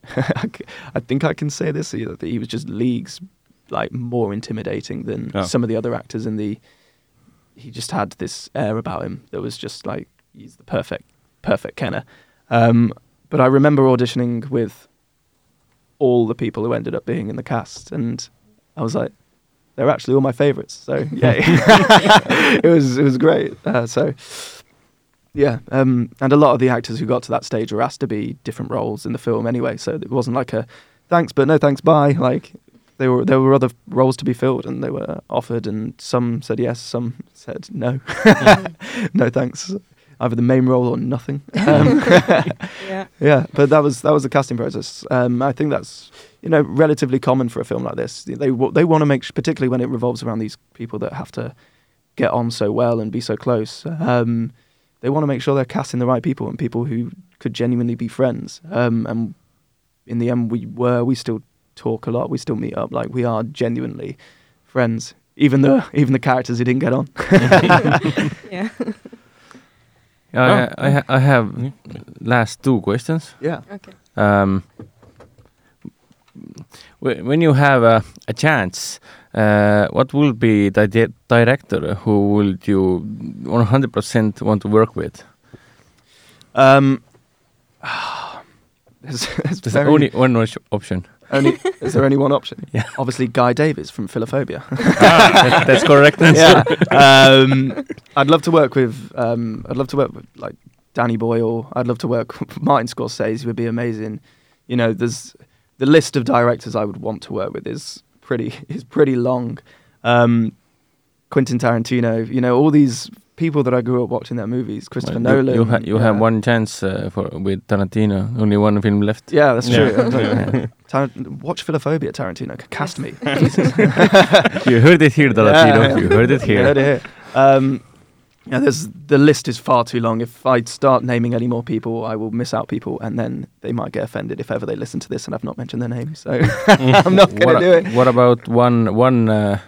I think I can say this. He, that he was just leagues like more intimidating than Oh. some of the other actors in the. He just had this air about him that was just like he's the perfect, perfect Kenna. Um, but I remember auditioning with all the people who ended up being in the cast, and I was like, they're actually all my favourites. So yeah, it was it was great. Uh, so yeah, um, and a lot of the actors who got to that stage were asked to be different roles in the film anyway. So it wasn't like a thanks, but no thanks, bye. Like they were there were other roles to be filled, and they were offered, and some said yes, some said no, no thanks. Either the main role or nothing. Um, yeah. yeah, but that was that was the casting process. Um, I think that's you know relatively common for a film like this. They they want to make, particularly when it revolves around these people that have to get on so well and be so close. Um, they want to make sure they're casting the right people and people who could genuinely be friends. Um, and in the end, we were. We still talk a lot. We still meet up. Like we are genuinely friends. Even the even the characters who didn't get on. yeah. I, I, ha- I have Mm. last two questions. yeah. Okay. Um, when you have a, a chance, uh, what will be the di- director who would you 100% want to work with? Um, there's, there's only one option. only, is there only one option? Yeah. Obviously, Guy Davis from Philophobia. That- that's correct answer. yeah. Um, I'd love to work with. Um, I'd love to work with like Danny Boyle. I'd love to work with Martin Scorsese. He would be amazing. You know, there's the list of directors I would want to work with is pretty is pretty long. Um, Quentin Tarantino. You know, all these people that I grew up watching their movies. Christopher Well, you- Nolan. You, ha- you have one chance uh, for with Tarantino. Only one film left. Yeah, that's Yeah. true. Yeah. Tar- watch Philophobia, Tarantino. Cast me. you heard it here, Tarantino. You heard it You here. heard it here. Um, yeah, there's the list is far too long. If I start naming any more people, I will miss out people, and then they might get offended if ever they listen to this and I've not mentioned their name. So I'm not going what, to do it. what about one one uh,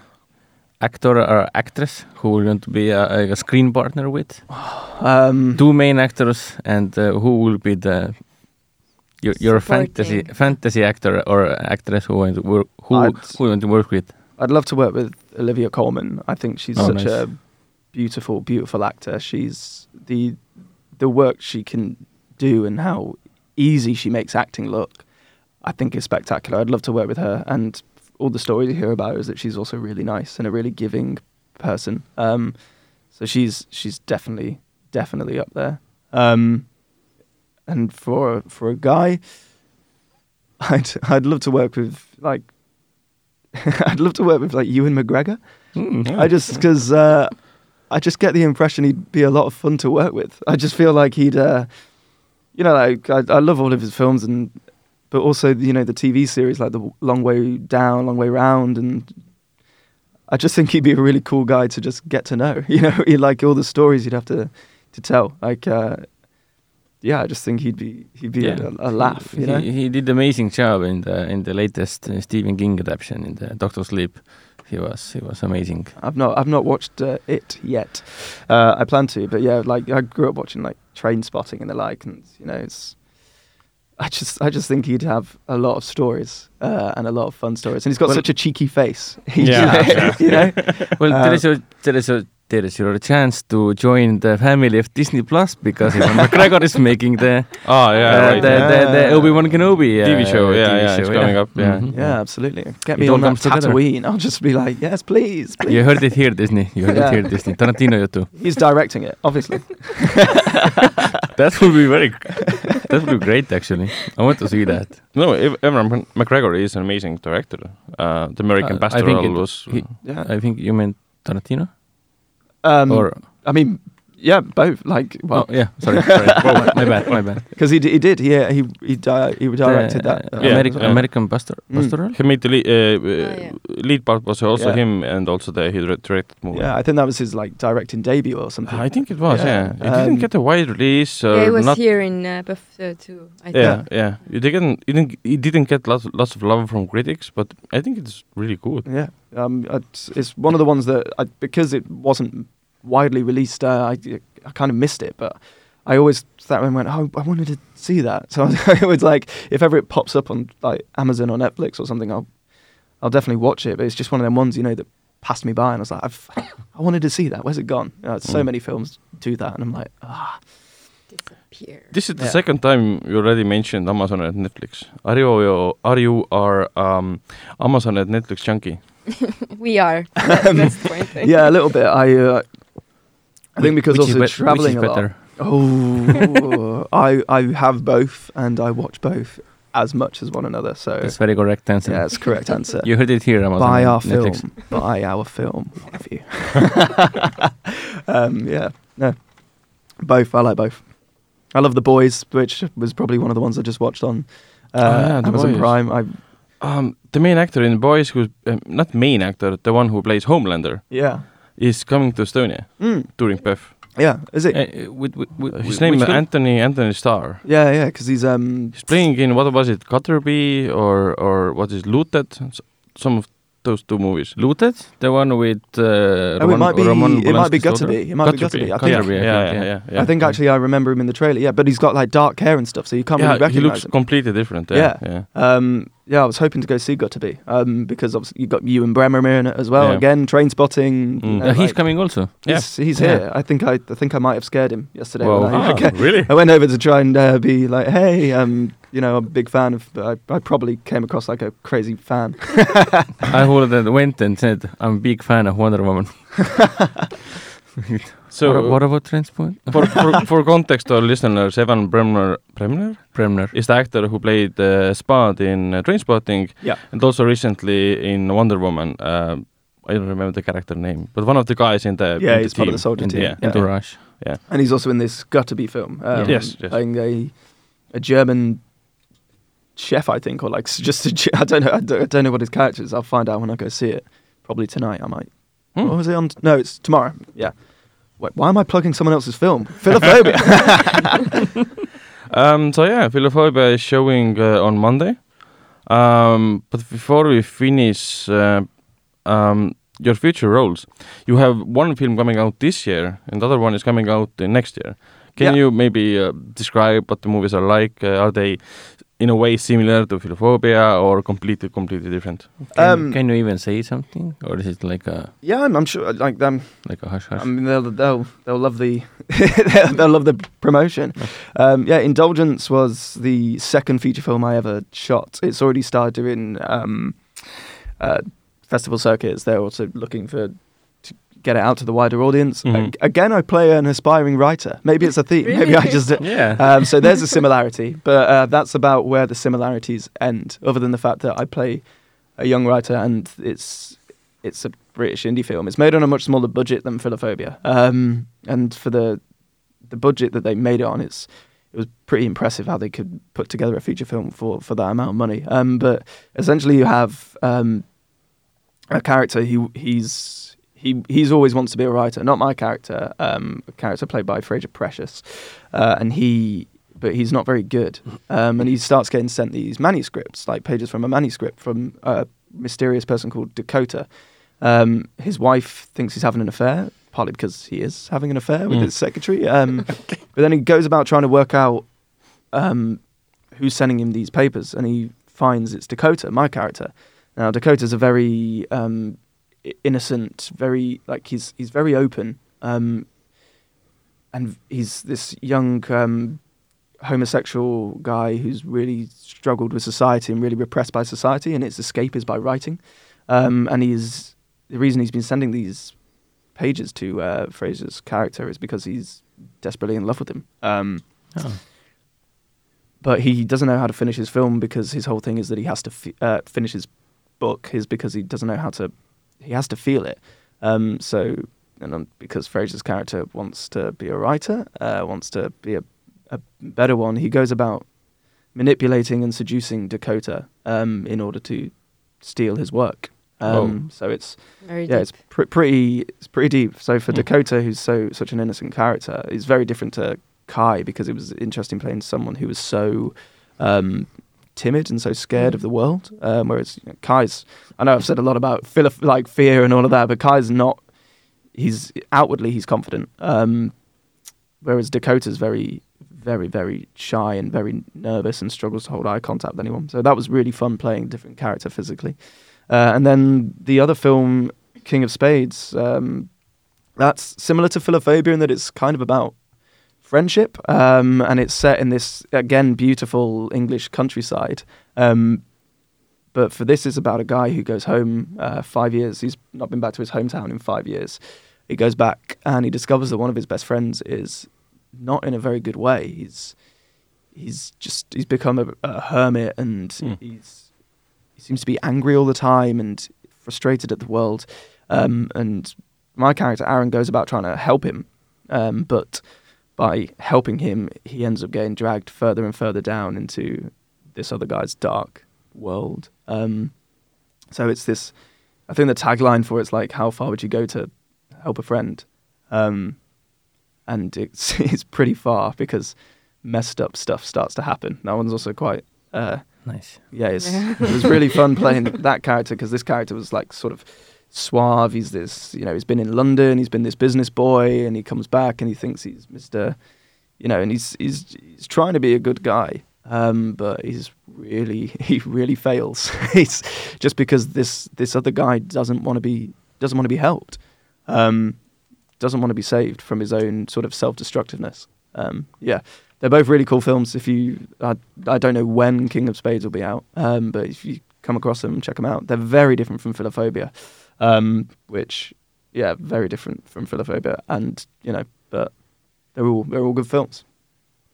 actor or actress who will want to be a, a screen partner with? Um, Two main actors, and uh, who will be the your, your fantasy fantasy actor or actress who want to work who I'd- who you want to work with? I'd love to work with Olivia Colman. I think she's Oh, such nice. a beautiful, beautiful actor. She's the the work she can do and how easy she makes acting look. I think is spectacular. I'd love to work with her, and all the stories you hear about is that she's also really nice and a really giving person. Um, so she's she's definitely definitely up there. Um, and for for a guy, I'd I'd love to work with like I'd love to work with like Ewan McGregor. Mm. I just because uh, I just get the impression he'd be a lot of fun to work with. I just feel like he'd, uh, you know, like I, I love all of his films and, but also you know the TV series like the Long Way Down, Long Way Round, and I just think he'd be a really cool guy to just get to know. You know, he'd like all the stories he'd have to to tell. Like, uh, yeah, I just think he'd be he'd be Yeah. a, a laugh. He, You know, he, he did amazing job in the in the latest uh, Stephen King adaptation in the Doctor Sleep. He was he was amazing. I've not I've not watched uh, it yet. Uh, I plan to, but yeah, like I grew up watching like Trainspotting and the like, and you know, it's. I just I just think he'd have a lot of stories uh, and a lot of fun stories, and he's got Well- such a cheeky face. Yeah, you know, Well, Uh, there is a there is a there is your chance to join the family of Disney Plus because Ivan McGregor is making the Oh yeah, uh, right. the, the, the Yeah. Obi Wan Kenobi uh, TV show, yeah, TV yeah, it's coming up, yeah. Mhm. yeah, absolutely. Get It me on that comes together. Tatooine. I'll just be like, yes, please, please. You heard it here, Disney. You heard Yeah. it here, Disney. Tarantino you too He's directing it, obviously. That would be very. that would be great, actually. I want to see that. No, Ev- Evan McGregor is an amazing director. Uh, the American Uh, Pastoral was. he- Yeah. I think you meant Tarantino, Um, or I mean, yeah, both. Like, well, oh, yeah. Sorry, sorry. Whoa, my bad, my bad. because he, d- he did. Yeah, he he di- he directed The, that. uh, uh, Yeah, American, yeah. American Pastor, Mm. Pastoral. He made the lead, uh, uh, yeah. lead part was also Yeah. him, and also the he directed movie. Yeah, I think that was his like directing debut or something. I think it was. Yeah. Yeah, it Um, didn't get a wide release. Or yeah, it was not, here in uh, PÖFF uh, too. I think. Yeah, yeah. It didn't. It didn't. It didn't get lots, lots of love from critics, but I think it's really good. Yeah, um, it's, it's one of the ones that I, because it wasn't widely released, uh, I I kind of missed it, but I always sat and went, oh, I wanted to see that. So I was like, if ever it pops up on like Amazon or Netflix or something, I'll I'll definitely watch it. But it's just one of them ones, you know, that passed me by, and I was like, I've I wanted to see that. Where's it gone? You know, so Mm. many films do that, and I'm like, ah, Disappear. This is the Yeah. second time you already mentioned Amazon and Netflix. Are you are you are um, Amazon and Netflix junkie? we are. That, that's the point. Yeah, a little bit. I uh, I think because Which is also bet- traveling which a is lot. better. Oh, I I have both, and I watch both as much as one another. So That's very correct answer. yeah, that's correct answer. You heard it here, Amazon. Buy and our Netflix. film. Buy our film. One of you. um, yeah, no, both. I like both. I love the boys, which was probably one of the ones I just watched on uh, Oh, yeah, The Amazon Boys. Prime. I Um, the main actor in Boys, who's um, not main actor, the one who plays Homelander, yeah, is coming to Estonia mm, during PÖFF. yeah. Is it? Uh, with, with, with, His name is? Anthony Anthony Starr. Yeah, yeah. Because he's um He's playing in what was it, Gutterbee or or what is Looted? Some of those two movies? Looted, the one with. Uh, Oh, it might be. Roman it might be Polanski's? Gutterbee. It might be Gutterbee. I think. yeah, Gutterby, I yeah, think, yeah, yeah. yeah, I think actually I remember him in the trailer. Yeah, but he's got like dark hair and stuff, so you can't yeah, really he recognize looks him. completely different. Yeah, yeah. Um, yeah, I was hoping to go see Gutterbee um, because obviously you got Ewen Bremner in it as well. Yeah. Again, Trainspotting. Mm. Uh, he's coming also. Yeah. He's, he's Yeah. here. I think I, I think I might have scared him yesterday. When I, Ah, really? I went over to try and uh, be like, hey, um, you know, I'm a big fan of. I, I probably came across like a crazy fan. I would went and said, I'm a big fan of Wonder Woman. So what, what about Transport? for, for, for context to our listeners, Evan Bremner, Bremner Bremner. is the actor who played uh, Spud in uh, Trainspotting Yeah. and also recently in Wonder Woman. Uh, I don't remember the character name, but one of the guys in the, yeah, in he's the part team. of the soldier In, team. yeah. yeah. Entourage. And he's also in this Gutterbee film. Um, Yes, yes. Playing a, a German chef, I think, or like just a, I don't know. I don't, I don't know what his character is. I'll find out when I go see it. Probably tonight. I might. Hmm. What was it on? No, it's tomorrow. Yeah. Wait, why am I plugging someone else's film? Philophobia. Um, so yeah, Philophobia is showing uh, on Monday. Um, but before we finish uh, um, your future roles, you have one film coming out this year, and the other one is coming out uh, next year. Can Yeah. you maybe uh, describe what the movies are like? Uh, are they in a way similar to Philophobia or completely, completely different? Can, Um, can you even say something? Or is it like a yeah, I'm, I'm sure. Like them. like a hush hush? I mean, they'll they'll they'll love the they'll, they'll love the promotion. Um, yeah, Indulgence was the second feature film I ever shot. It's already started doing um, uh, festival circuits. They're also looking for to get it out to the wider audience. Mhm. Ag- again, I play an aspiring writer. Maybe it's a theme. Maybe I just. yeah. Um, so there's a similarity, but uh, that's about where the similarities end. Other than the fact that I play a young writer and it's it's a British indie film. It's made on a much smaller budget than Philophobia, um, and for the the budget that they made it on, it's it was pretty impressive how they could put together a feature film for for that amount of money. Um, but essentially, you have um, a character. He he's he he's always wants to be a writer. Not my character. Um, a character played by Fraser Precious, uh, and he. But he's not very good, um, and he starts getting sent these manuscripts, like pages from a manuscript from a mysterious person called Dakota. Um, his wife thinks he's having an affair, partly because he is having an affair with Mm. his secretary. Um, But then he goes about trying to work out um, who's sending him these papers, and he finds it's Dakota, my character. Now Dakota's a very um, innocent, very like he's he's very open, um, and he's this young um, homosexual guy who's really struggled with society and really repressed by society, and its escape is by writing. Um, and he's the reason he's been sending these pages to uh, Fraser's character is because he's desperately in love with him. Um, Oh. but he doesn't know how to finish his film because his whole thing is that he has to f- uh, finish his book is because he doesn't know how to he has to feel it um, so and um, because Fraser's character wants to be a writer uh, wants to be a, a better one he goes about manipulating and seducing Dakota um, in order to steal his work um, so it's Very yeah, deep. it's pr- pretty it's pretty deep. So for Mm. Dakota, who's so such an innocent character, is very different to Kai because it was interesting playing someone who was so um, timid and so scared of the world. Um, whereas you know, Kai's, I know I've said a lot about philo- like fear and all of that, but Kai's not. He's outwardly he's confident, um, whereas Dakota's very, very, very shy and very nervous and struggles to hold eye contact with anyone. So that was really fun playing a different character physically. Uh, and then the other film, King of Spades, um, that's similar to Philophobia in that it's kind of about friendship, um, and it's set in this again beautiful English countryside. Um, but for this, is about a guy who goes home uh, five years. He's not been back to his hometown in five years. He goes back and he discovers that one of his best friends is not in a very good way. He's he's just he's become a, a hermit and Hmm. he's he seems to be angry all the time and frustrated at the world. Um, and my character Aaron goes about trying to help him, um, but by helping him, he ends up getting dragged further and further down into this other guy's dark world. Um, so it's this. I think the tagline for it's like, "How far would you go to help a friend?" Um, and it's it's pretty far because messed up stuff starts to happen. That one's also quite uh, Nice. Yeah, it's, Yeah. it was really fun playing that character because this character was like sort of suave. He's this, you know, he's been in London. He's been this business boy, and he comes back and he thinks he's Mister, you know, and he's he's he's trying to be a good guy, um, but he's really he really fails. he's just because this this other guy doesn't want to be doesn't want to be helped, um, doesn't want to be saved from his own sort of self destructiveness. Um, yeah, they're both really cool films. If you, I, I don't know when King of Spades will be out, um, but if you come across them, check them out. They're very different from Philophobia, um, which, yeah, very different from Philophobia, and you know, but they're all they're all good films.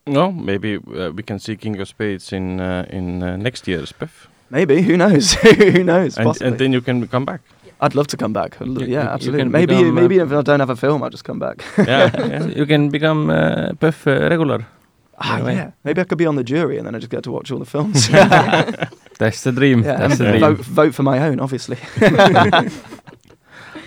No, maybe uh, we can see King of Spades in uh, in uh, next year's PÖFF, Maybe who knows? who knows? and, and then you can come back. I'd love to come back. I'd You- you- yeah, you absolutely. can Maybe become, uh, maybe if I don't have a film, I'll just come back. Yeah, yeah. You can become uh, PÖFF uh, regular. Ah, Anyway. yeah. Maybe I could be on the jury, and then I just get to watch all the films. That's the dream. yeah, That's the dream. vote, vote for my own, obviously.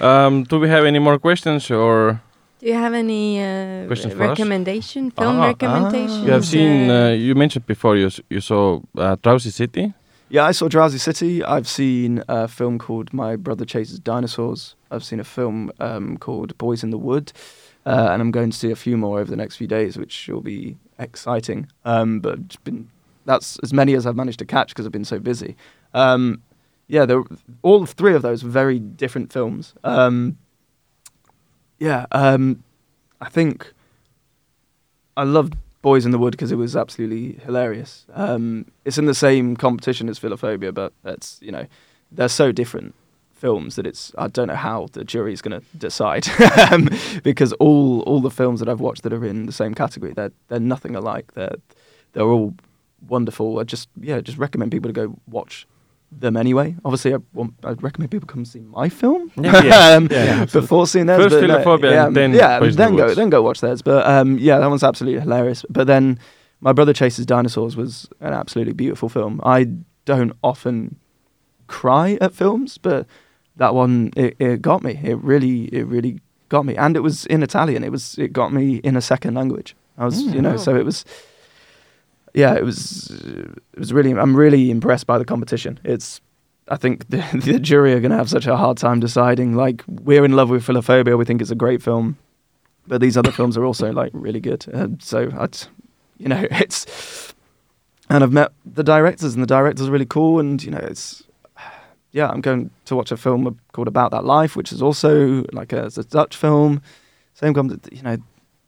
Um, do we have any more questions or Do you have any uh, Questions for us? recommendation, film Ah. recommendations? you have seen? uh, Uh, you mentioned before you you saw uh, Drowsy City. Yeah, I saw Drowsy City. I've seen a film called My Brother Chases Dinosaurs. I've seen a film um, called Boyz in the Wood. Uh, and I'm going to see a few more over the next few days, which will be exciting. Um, but been, that's as many as I've managed to catch because I've been so busy. Um, yeah, they're, all three of those very different films. Um, yeah, um, I think I loved Boyz in the Wood because it was absolutely hilarious. Um, it's in the same competition as Philophobia, but that's you know they're so different films that it's I don't know how the jury is going to decide um, because all all the films that I've watched that are in the same category they're they're nothing alike. They're they're all wonderful. I just yeah just recommend people to go watch them anyway. Obviously, I want, I'd recommend people come see my film Yeah, yeah, um, yeah, absolutely. before seeing theirs. First but no, Philophobia yeah, and then yeah, then go then go watch theirs. But um, yeah, that one's absolutely hilarious. But then my brother chases dinosaurs was an absolutely beautiful film. I don't often cry at films, but that one it, it got me. It really it really got me, and it was in Italian. It was it got me in a second language. I was Mm. you know Wow. so it was. Yeah, it was. It was really. I'm really impressed by the competition. It's. I think the, the jury are going to have such a hard time deciding. Like we're in love with Philophobia. We think it's a great film, but these other films are also like really good. Uh, so I'd, you know, it's. And I've met the directors, and the directors are really cool. And you know, it's. Yeah, I'm going to watch a film called About That Life, which is also like a, a Dutch film. Same com, you know,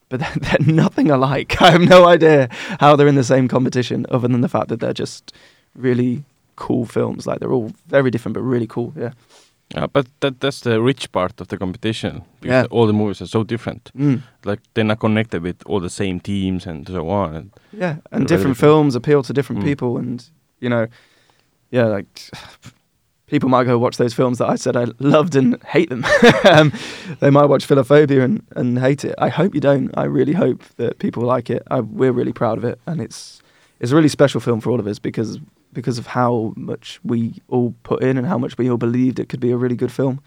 but they're, they're nothing alike. I have no idea how they're in the same competition, other than the fact that they're just really cool films. Like they're all very different, but really cool. Yeah. Yeah, but that that's the rich part of the competition because Yeah. all the movies are so different. Mm. Like they're not connected with all the same teams and so on. And Yeah, and different different. films appeal to different Mm. people, and you know, yeah, like people might go watch those films that I said I loved and hate them. um, they might watch Philophobia and, and hate it. I hope you don't. I really hope that people like it. I, we're really proud of it, and it's it's a really special film for all of us because because of how much we all put in and how much we all believed it could be a really good film.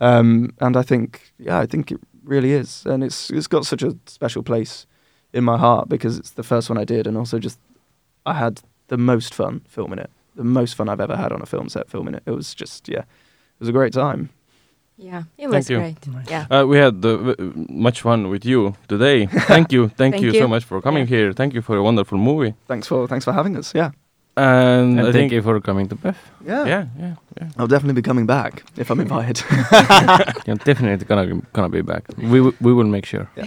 Um, and I think, yeah, I think it really is, and it's it's got such a special place in my heart because it's the first one I did, and also just I had the most fun filming it, the most fun I've ever had on a film set filming it. It was just yeah, it was a great time. Yeah, it Thank was you. great. Yeah. uh, we had uh, w- much fun with you today. Thank you, thank, Thank you, you. so much for coming here. Thank you for a wonderful movie. Thanks for thanks for having us. Yeah, And, And I thank think you for coming to PÖFF. yeah, yeah, yeah, yeah. I'll definitely be coming back if I'm invited. You're definitely gonna gonna be back. We w- we will make sure.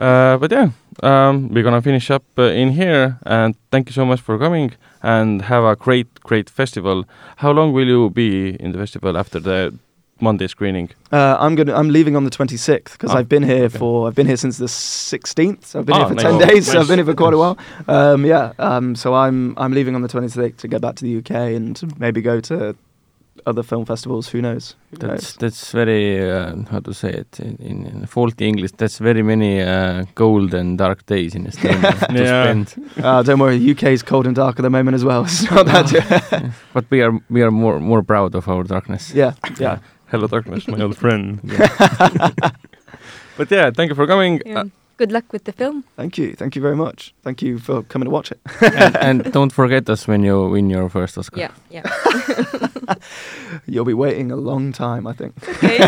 Uh, but yeah, um, we're gonna finish up uh, in here. And thank you so much for coming. And have a great, great festival. How long will you be in the festival after the Monday screening? Uh, I'm gonna. I'm leaving on the 26th because Ah, I've been here okay. for. I've been here since the 16th. So I've been Ah, here for nice. 10 days. So I've been here for quite a while. Um, yeah. Um, so I'm I'm leaving on the 26th to go back to the UK and maybe go to other film festivals. Who knows? Who That's knows? that's very uh, how to say it in, in, in faulty English. That's very many uh, cold and dark days in Estonia to Yeah. spend. Uh, don't worry. UK is cold and dark at the moment as well. It's not that. But we are we are more more proud of our darkness. yeah. Yeah. Hello, darkness, my old friend. but yeah, thank you for coming. Yeah. Uh, good luck with the film. Thank you, thank you very much. Thank you for coming to watch it. and, and don't forget us when you win your first Oscar. Yeah, yeah. You'll be waiting a long time, I think. Okay.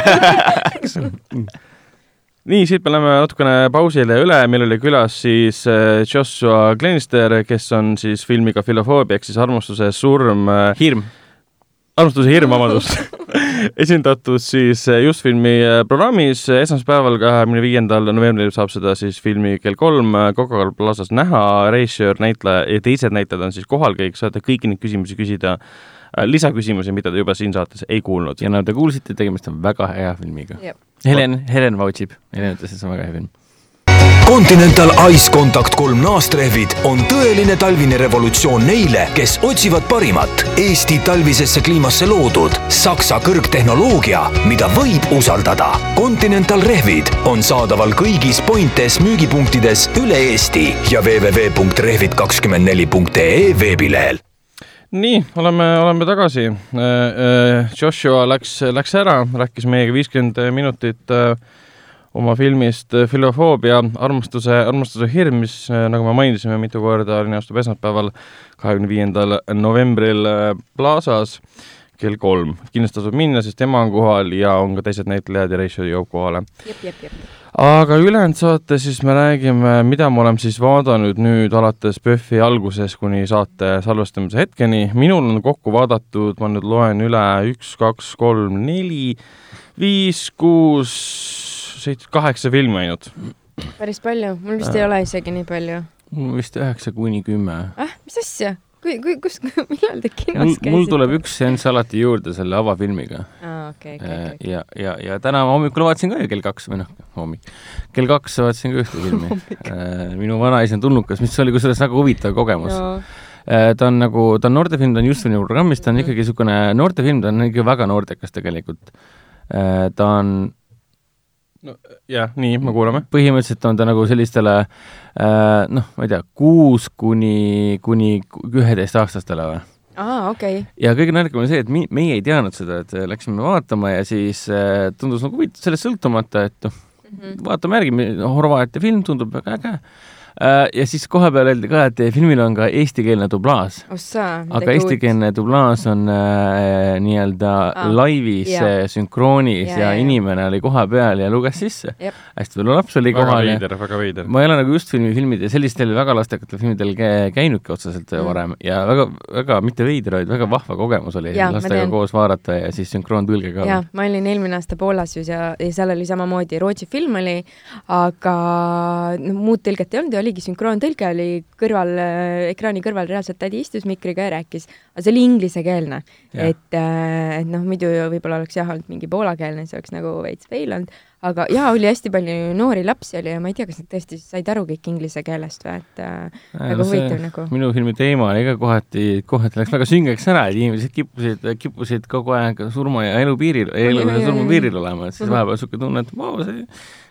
nii, siit me läheme natukene pausile üle, meil oli külas siis äh, Joshua Glenister, kes on siis filmiga Filofoobia ehk siis armastuse surm, hirm. Armastuse hirm, vabandust, esindatud siis äh, just filmi äh, programmis. Esmaspäeval, kahekümne viiendal novembril saab seda siis filmi kell kolm Coca-Cola Plazas näha, režissöör, näitleja ja teised näitlejad on siis kohal. Kõik, saate kõiki neid küsimusi küsida, lisaküsimusi, mida te juba siin saates ei kuulnud. ja nagu te kuulsite, tegemist on väga hea filmiga. Helen, Helen vouchib, Helen ütles, et see on väga hea film. Continental Ice Contact kolm naastrehvid on tõeline talvine revolutsioon neile, kes otsivad parimat Eesti talvisesse kliimasse loodud Saksa kõrgtehnoloogia, mida võib usaldada. Continental rehvid on saadaval kõigis Pointes müügipunktides üle Eesti ja www.rehvid24.ee veebilehel nii, oleme, oleme tagasi. Joshua läks, läks ära, rääkis meiega viiskümmend minutit äh, oma filmist äh, Filofoobia, armastuse, armastuse hirm, mis äh, nagu me mainisime mitu korda, linastub esmaspäeval, kahekümne viiendal novembril äh, Plaza's kell kolm. kindlasti tasub minna, sest tema on kohal ja on ka teised näitlejad ja režissöör jõuab kohale. aga ülejäänud saate siis me räägime, mida me oleme siis vaadanud nüüd alates PÖFFi algusest kuni saate salvestamise hetkeni. minul on kokku vaadatud, ma nüüd loen üle, üks, kaks, kolm, neli, viis, kuus, seitse, kaheksa filmi ainult. päris palju, mul vist ei ole isegi nii palju. mul vist üheksa kuni kümme. ah, mis asja? kui, kui, kus, millal te kinos mul, käisite? mul tuleb üks seanss alati juurde selle avafilmiga. aa, okei, okei, okei. ja, ja, ja täna hommikul vaatasin ka ju kell kaks või noh, hommik, kell kaks vaatasin ka ühte filmi. minu vanaisa on tulnukas, mis oli kusjuures väga huvitav kogemus no.. ta on nagu, ta on noortefilm, ta on just filmi programmis, ta on ikkagi niisugune noortefilm, ta on ikka väga noortekas tegelikult. ta on jah, nii, me kuulame. põhimõtteliselt on ta nagu sellistele äh, noh, ma ei tea, kuus kuni, kuni üheteistaastastele või? aa, okei. ja kõige naljakam on see, et mi-, meie ei teadnud seda, et läksime vaatama ja siis äh, tundus nagu huvitav sellest sõltumata, et noh, Mhm. vaatame järgi, Horvaatia film tundub väga äge äh,. Ja siis kohapeal öeldi ka, et filmil on ka eestikeelne dublaaž. ossa, aga eestikeelne dublaaž on äh, nii-öelda Aa, laivis jaa. äh, sünkroonis Jaa, ja, ja inimene oli kohapeal ja luges sisse Jep.. hästi palju lapsi oli väga kohal ja veider, väga veider. ma ei ole nagu just filmi filmide, sellistel väga lastekatel filmidel kä- käinudki otseselt Mm. mm. varem ja väga, väga mitte veider, vaid väga vahva kogemus oli ma lastega koos vaadata ja siis sünkroontõlge ka. jaa, ma olin eelmine aasta Poolas ju ja, ja seal oli samamoodi Rootsi film oli, aga no muud tõlget ei olnud ja oligi sünkroontõlge oli kõrval, ekraani kõrval reaalselt tädi istus mikriga ja rääkis, aga see oli inglisekeelne. Et, et noh, muidu võib-olla oleks jah olnud mingi poolakeelne, see oleks nagu veits fail olnud, aga jaa, oli hästi palju noori lapsi oli ja ma ei tea, kas nad tõesti said aru kõik inglise keelest või, et äh, väga huvitav nagu. minu filmi teema oli ka kohati, kohati läks väga süngeks ära, et inimesed kippusid, kippusid kogu aeg surma ja elu piiril, elu ja surma piiril olema, et siis vahepeal niisugune tunne, et vau, see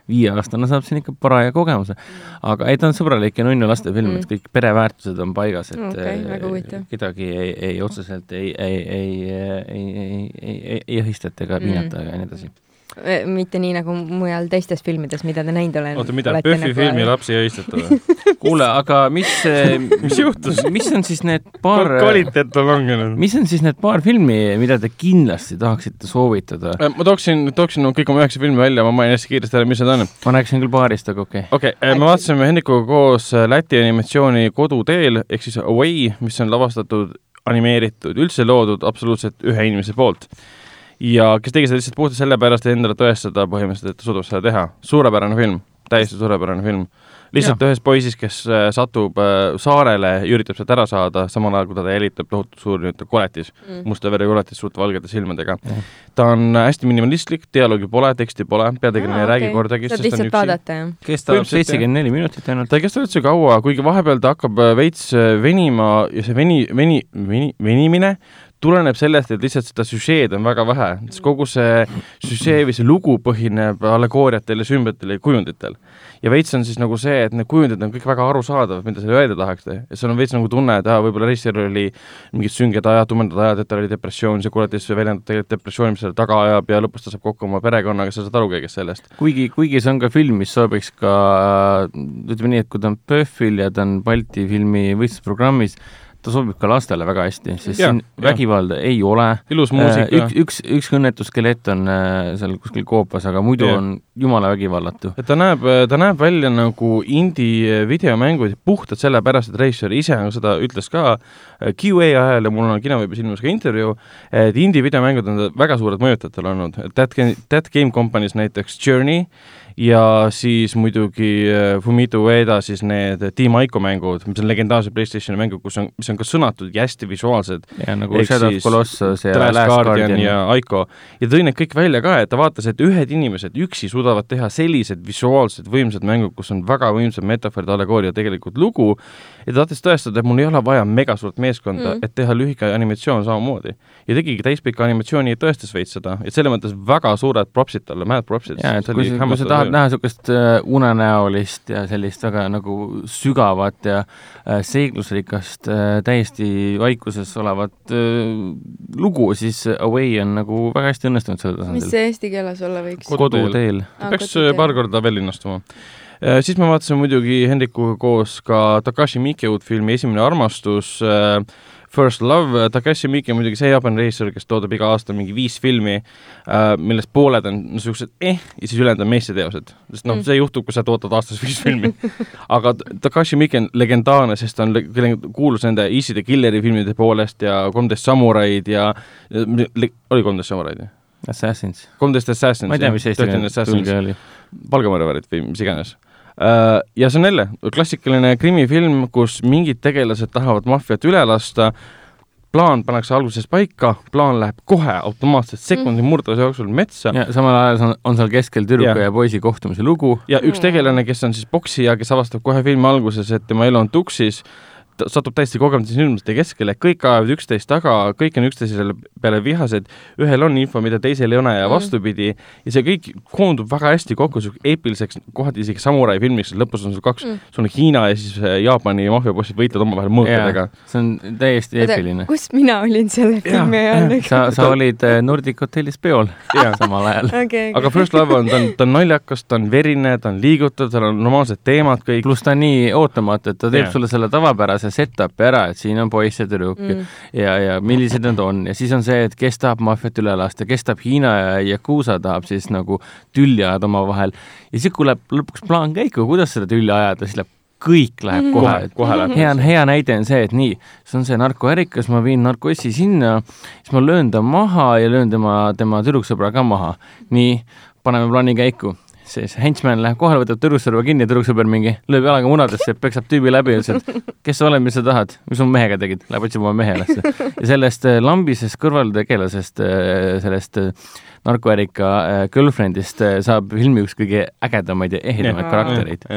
viieaastane saab siin ikka paraja kogemuse. aga ei, ta on sõbralik ja nunnu lastefilm, et Mm. kõik pereväärtused on paigas, et eh, huvitav. kedagi ei, ei otseselt ei, ei, ei, ei, ei, ei, ei jõhistata ega Mm. piinata ega nii edasi. Äh, mitte nii nagu mujal teistes filmides, mida te näinud olen. oota, mida, PÖFFi filmi lapsi ei õistata või? kuule, aga mis, Mis juhtus? mis on siis need paar, kvaliteet on langenud. mis on siis need paar filmi, mida te kindlasti tahaksite soovitada? Äh, ma tooksin, tooksin no, kõik oma üheksa filmi välja, ma mainin hästi kiiresti ära, mis need on. ma rääkisin küll paarist, aga okei okay.. okei okay,, me vaatasime Hendrikuga koos äh, Läti animatsiooni Koduteel ehk siis Away, mis on lavastatud, animeeritud, üldse loodud absoluutselt ühe inimese poolt. Ja kes tegi seda lihtsalt puhtalt sellepärast, et endale tõestada põhimõtteliselt, et ta suudab seda teha. suurepärane film, täiesti suurepärane film. lihtsalt ühest poisist, kes äh, satub äh, saarele ja üritab sealt ära saada, samal ajal kui teda jälitab tohutu suur nii-öelda koletis Mm. musta vere koletis suurte valgete silmadega Jah.. ta on äh, hästi minimalistlik, dialoogi pole, teksti pole, peategelane ei räägi kordagi, saad sest ta on lihtsalt vaadata, jah? kestab seitsekümmend neli minutit ainult. ta ei kesta üldse kaua, kuigi vahepeal ta hakkab veits venima ja see veni, veni, veni, venimine tuleneb sellest, et lihtsalt seda süžeed on väga vähe, kogu see süžee või see lugu põhineb allegooriatel ja sümbolitel ja kujunditel. ja veits on siis nagu see, et need kujundid on kõik väga arusaadavad, mida seal öelda tahakse ja sul on veits nagu tunne, et aa, võib-olla režissööril oli mingid sünged ajad, tumedad ajad, et tal oli depressioon, see kurat siis väljendab tegelikult depressiooni, mis selle taga ajab ja lõpus ta saab kokku oma perekonnaga, sa saad aru kõigest sellest. kuigi, kuigi see on ka film, mis sobiks ka ütleme nii, et kui ta on PÖFFil ja ta on Balti filmi võistlusprogrammis, ta sobib ka lastele väga hästi, sest Ja, siin ja. vägivalda ei ole. ilus muusika. üks, üks, üks õnnetuskelett on äh, seal kuskil koopas, aga muidu Jah. on jumala vägivallatu. ta näeb, ta näeb välja nagu indie videomängud puhtalt sellepärast, et režissöör ise seda ütles ka äh, QA ajal ja mul on kinoveebis ilmus ka intervjuu, et indie videomängud on väga suured mõjutajad tal olnud, That Game, That Game Company's näiteks Journey ja siis muidugi äh, Fumito Ueda siis need Team Ico mängud, mis on legendaarsed PlayStationi mängud, kus on, mis on ka sõnatud ja hästi visuaalsed ja nagu Ehk Shadow of Colossus ja Last Guardian, Guardian ja Aiko ja tõi need kõik välja ka, et ta vaatas, et ühed inimesed üksi suudavad teha sellised visuaalsed võimsad mängud, kus on väga võimsad metafoorid, allegooria, tegelikult lugu, ja ta tahtis tõestada, et mul ei ole vaja mega suurt meeskonda Mm. mm., et teha lühike animatsioon samamoodi. ja tegigi täispika animatsiooni ja tõestas veits seda, et selles mõttes väga suured propsid talle, mad propsid. jaa, et kui sa, kui sa tahad näha niisugust äh, unenäolist ja sellist väga nagu sügavat ja äh, seiklusrikast äh,, täiesti vaikuses olevat äh, lugu, siis Away on nagu väga hästi õnnestunud sellel mis tasandil. see eesti keeles olla võiks? Koduteel. Aa, peaks koduteel. paar korda veel linnastuma. siis me vaatasime muidugi Hendrikuga koos ka Takashi Miike uut filmi Esimene armastus äh, First Love, Takashi Miike on muidugi see Jaapani režissöör, kes toodab iga aasta mingi viis filmi äh,, millest pooled on niisugused eh ja siis ülejäänud on meistriteosed. sest noh Mm. see juhtub, kui sa toodad aastas viis filmi. aga Takashi Miike on legendaarne, sest ta on kuulus nende Easy the Killeri filmide poolest ja Kolmteist samuraid ja le- oli Kolmteist samuraid ju? Assassins. kolmteist Assassins. ma ei tea, mis eesti keeles tõlge oli. palgamõrvarid või mis iganes. Ja see on jälle klassikaline krimifilm, kus mingid tegelased tahavad maffiat üle lasta, plaan pannakse alguses paika, plaan läheb kohe automaatselt sekundi murdluse jooksul metsa ja samal ajal on, on seal keskel tüdruku Jah. ja poisi kohtumise lugu. ja üks tegelane, kes on siis poksija, kes avastab kohe filmi alguses, et tema elu on tuksis, satub täiesti kogemata sündmuste keskele, kõik ajavad üksteist taga, kõik on üksteisele peale vihased, ühel on info, mida teisel ei ole ja Mm. vastupidi, ja see kõik koondub väga hästi kokku siuke eepiliseks, kohati isegi samurai filmiks, lõpus on sul kaks Mm. sul on Hiina ja siis äh, Jaapani maffiabossid võitlevad omavahel mõõtudega. see on täiesti eepiline. kus mina olin selle filmi ajal? sa, sa olid äh, Nordic Hotellis peol samal ajal. okei, aga First Love on, ta on, ta on naljakas, ta on verine, ta on liigutav, tal on normaalsed teemad kõik, pluss ta on nii ootamatu, et ta teeb Jaa. sulle selle tavapärase set-up'i ära, et siin on poiss ja tüdruk mm. ja, ja millised nad on ja siis on see, et kes tahab maffiat üle lasta, kes tahab Hiina ja Yakuusa tahab siis nagu tülli ajada omavahel ja siis, kui läheb lõpuks plaan käiku, kuidas seda tülli ajada, siis läheb kõik läheb kohe kohe, kohe läheb. hea, hea näide on see, et nii, see on see narkoärikas, ma viin narkossi sinna, siis ma löön ta maha ja löön tema, tema tüdruksõbra ka maha. nii, paneme plaani käiku siis henchman läheb kohale, võtab tüdruksõbra kinni ja tüdruksõber mingi lööb jalaga munadesse, peksab tüübi läbi ja ütleb, et kes sa oled, mis sa tahad, mis sa oma mehega tegid, läheb otsib oma mehe ülesse. ja sellest äh, lambisest kõrvaltegelasest, sellest äh, narkoärika äh, girlfriend'ist äh, saab filmi üks kõige ägedamaid ja ehedamaid karaktereid,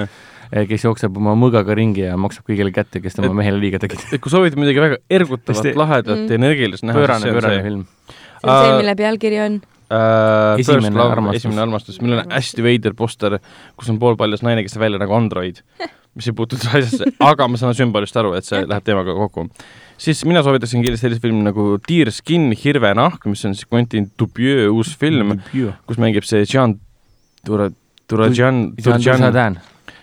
kes jookseb oma mõõgaga ringi ja maksab kõigile kätte, kes tema mehele liiga tegid. et kui soovite midagi väga ergutavat lahedat ja energilist näha, siis see on pöörane see. film. see on see, mille pealkiri on? Uh, Esimene Love, armastus. esimene armastus, millel on hästi veider poster, kus on poolpaljas naine, kes näeb välja nagu android, mis ei puutu üldse asjasse, aga ma saan sümbolist aru, et see läheb teemaga kokku. siis mina soovitaksin kindlasti sellist filmi nagu Deer Skin, Hirvenahk, mis on siis Quentin Dupieux uus film, kus mängib see Jean Tura-, Turajan,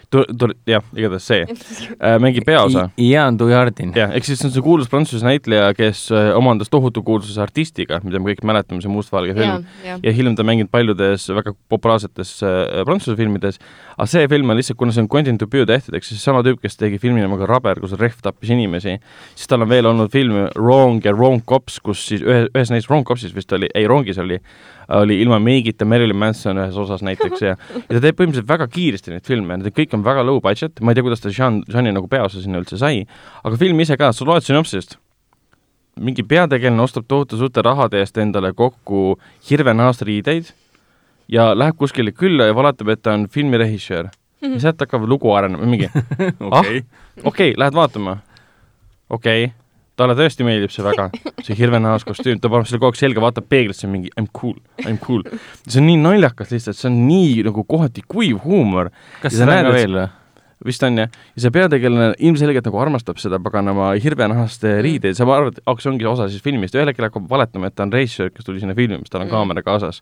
Turjan, Tur-, jah, igatahes see äh,, mängib peaosa. Ian Dujardin. jah, ehk siis see on see kuulus prantsuse näitleja, kes äh, omandas tohutu kuulsuse artistiga, mida me kõik mäletame, see mustvalge film. ja, hiljem ta on mänginud paljudes väga populaarsetes äh, prantsuse filmides, aga see film on lihtsalt, kuna see on Quentin Dupieux tehtud, ehk siis sama tüüp, kes tegi filmi nimega Rubber, kus Rehv tappis inimesi, siis tal on veel olnud film Wrong ja Wrong Cops, kus siis ühe, ühes neist Wrong Copsis vist oli, ei Wrongis oli, oli ilma meigita Marilyn Manson ühes osas näiteks ja ja ta teeb põhimõtteliselt väga kiiresti neid filme, need kõik on väga low budget, ma ei tea, kuidas ta Jean, Jean'i nagu peaosa sinna üldse sai, aga film ise ka, sa loed sünopsist, mingi peategelane ostab tohutu suurte rahade eest endale kokku hirvenaast riideid ja läheb kuskile külla ja valetab, et ta on filmirežissöör. ja sealt hakkab lugu arenema, mingi ah, okei okay,, lähed vaatama. okei okay., talle tõesti meeldib see väga, see hirvenahas kostüüm, ta paneb selle kogu aeg selga, vaatab peeglisse mingi I m cool, I m cool. see on nii naljakas lihtsalt, see on nii nagu kohati kuiv huumor. kas seda näed veel või? vist on jah, ja see peategelane ilmselgelt nagu armastab seda paganama hirvenahast Mm. riideid, sa arvad, ah, see ongi osa siis filmist ühel hetkel hakkab valetama, et ta on režissöör, kes tuli sinna filmima, sest tal on Mm. kaamera kaasas.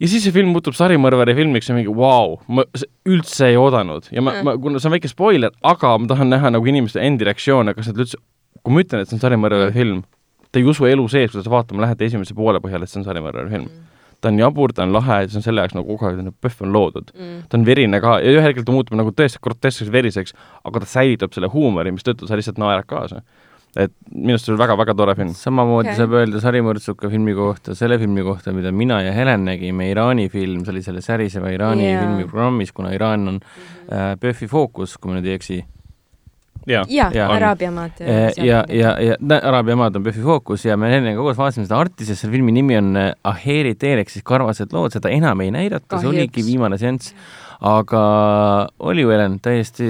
ja siis see film muutub sarimõrvari filmiks ja mingi vau wow,, ma üldse ei oodanud ja ma, Mm. ma, kuna see on väike spoiler, aga ma tahan näha nagu inimeste endi reaktsioone, kas nad üldse, kui ma ütlen, et see on sarimõrvari Mm. film, te ei usu elu sees, kui te vaatama lähete esimese poole põhjal, et see on sarimõrvari film. ta on jabur, ta on lahe, see on selle jaoks nagu kogu aeg, nagu PÖFF on loodud Mm. ta on verine ka ja ühel hetkel ta muutub nagu tõesti groteskseks veriseks, aga ta säilitab selle huumori, mistõttu sa lihtsalt naerad kaasa. et minu arust see on väga-väga tore film. samamoodi Okei. saab öelda sarimõrtsuka filmi kohta, selle filmi kohta, mida mina ja Helen nägime, Iraani film, see oli selle säriseva Iraani yeah. filmi programmis, kuna Iraan on äh, PÖFFi fookus, kui ma nüüd ei eksi. Jaa, jaa Jaa. ja,, Araabia maad. ja, ja, ja, ja na- Araabia maad on PÖFFi fookus ja me Heleniga koos vaatasime seda Artises, selle filmi nimi on äh, Aheri teel ehk siis Karvased lood, seda enam ei näidata, see oligi viimane seanss. aga oli ju Helen täiesti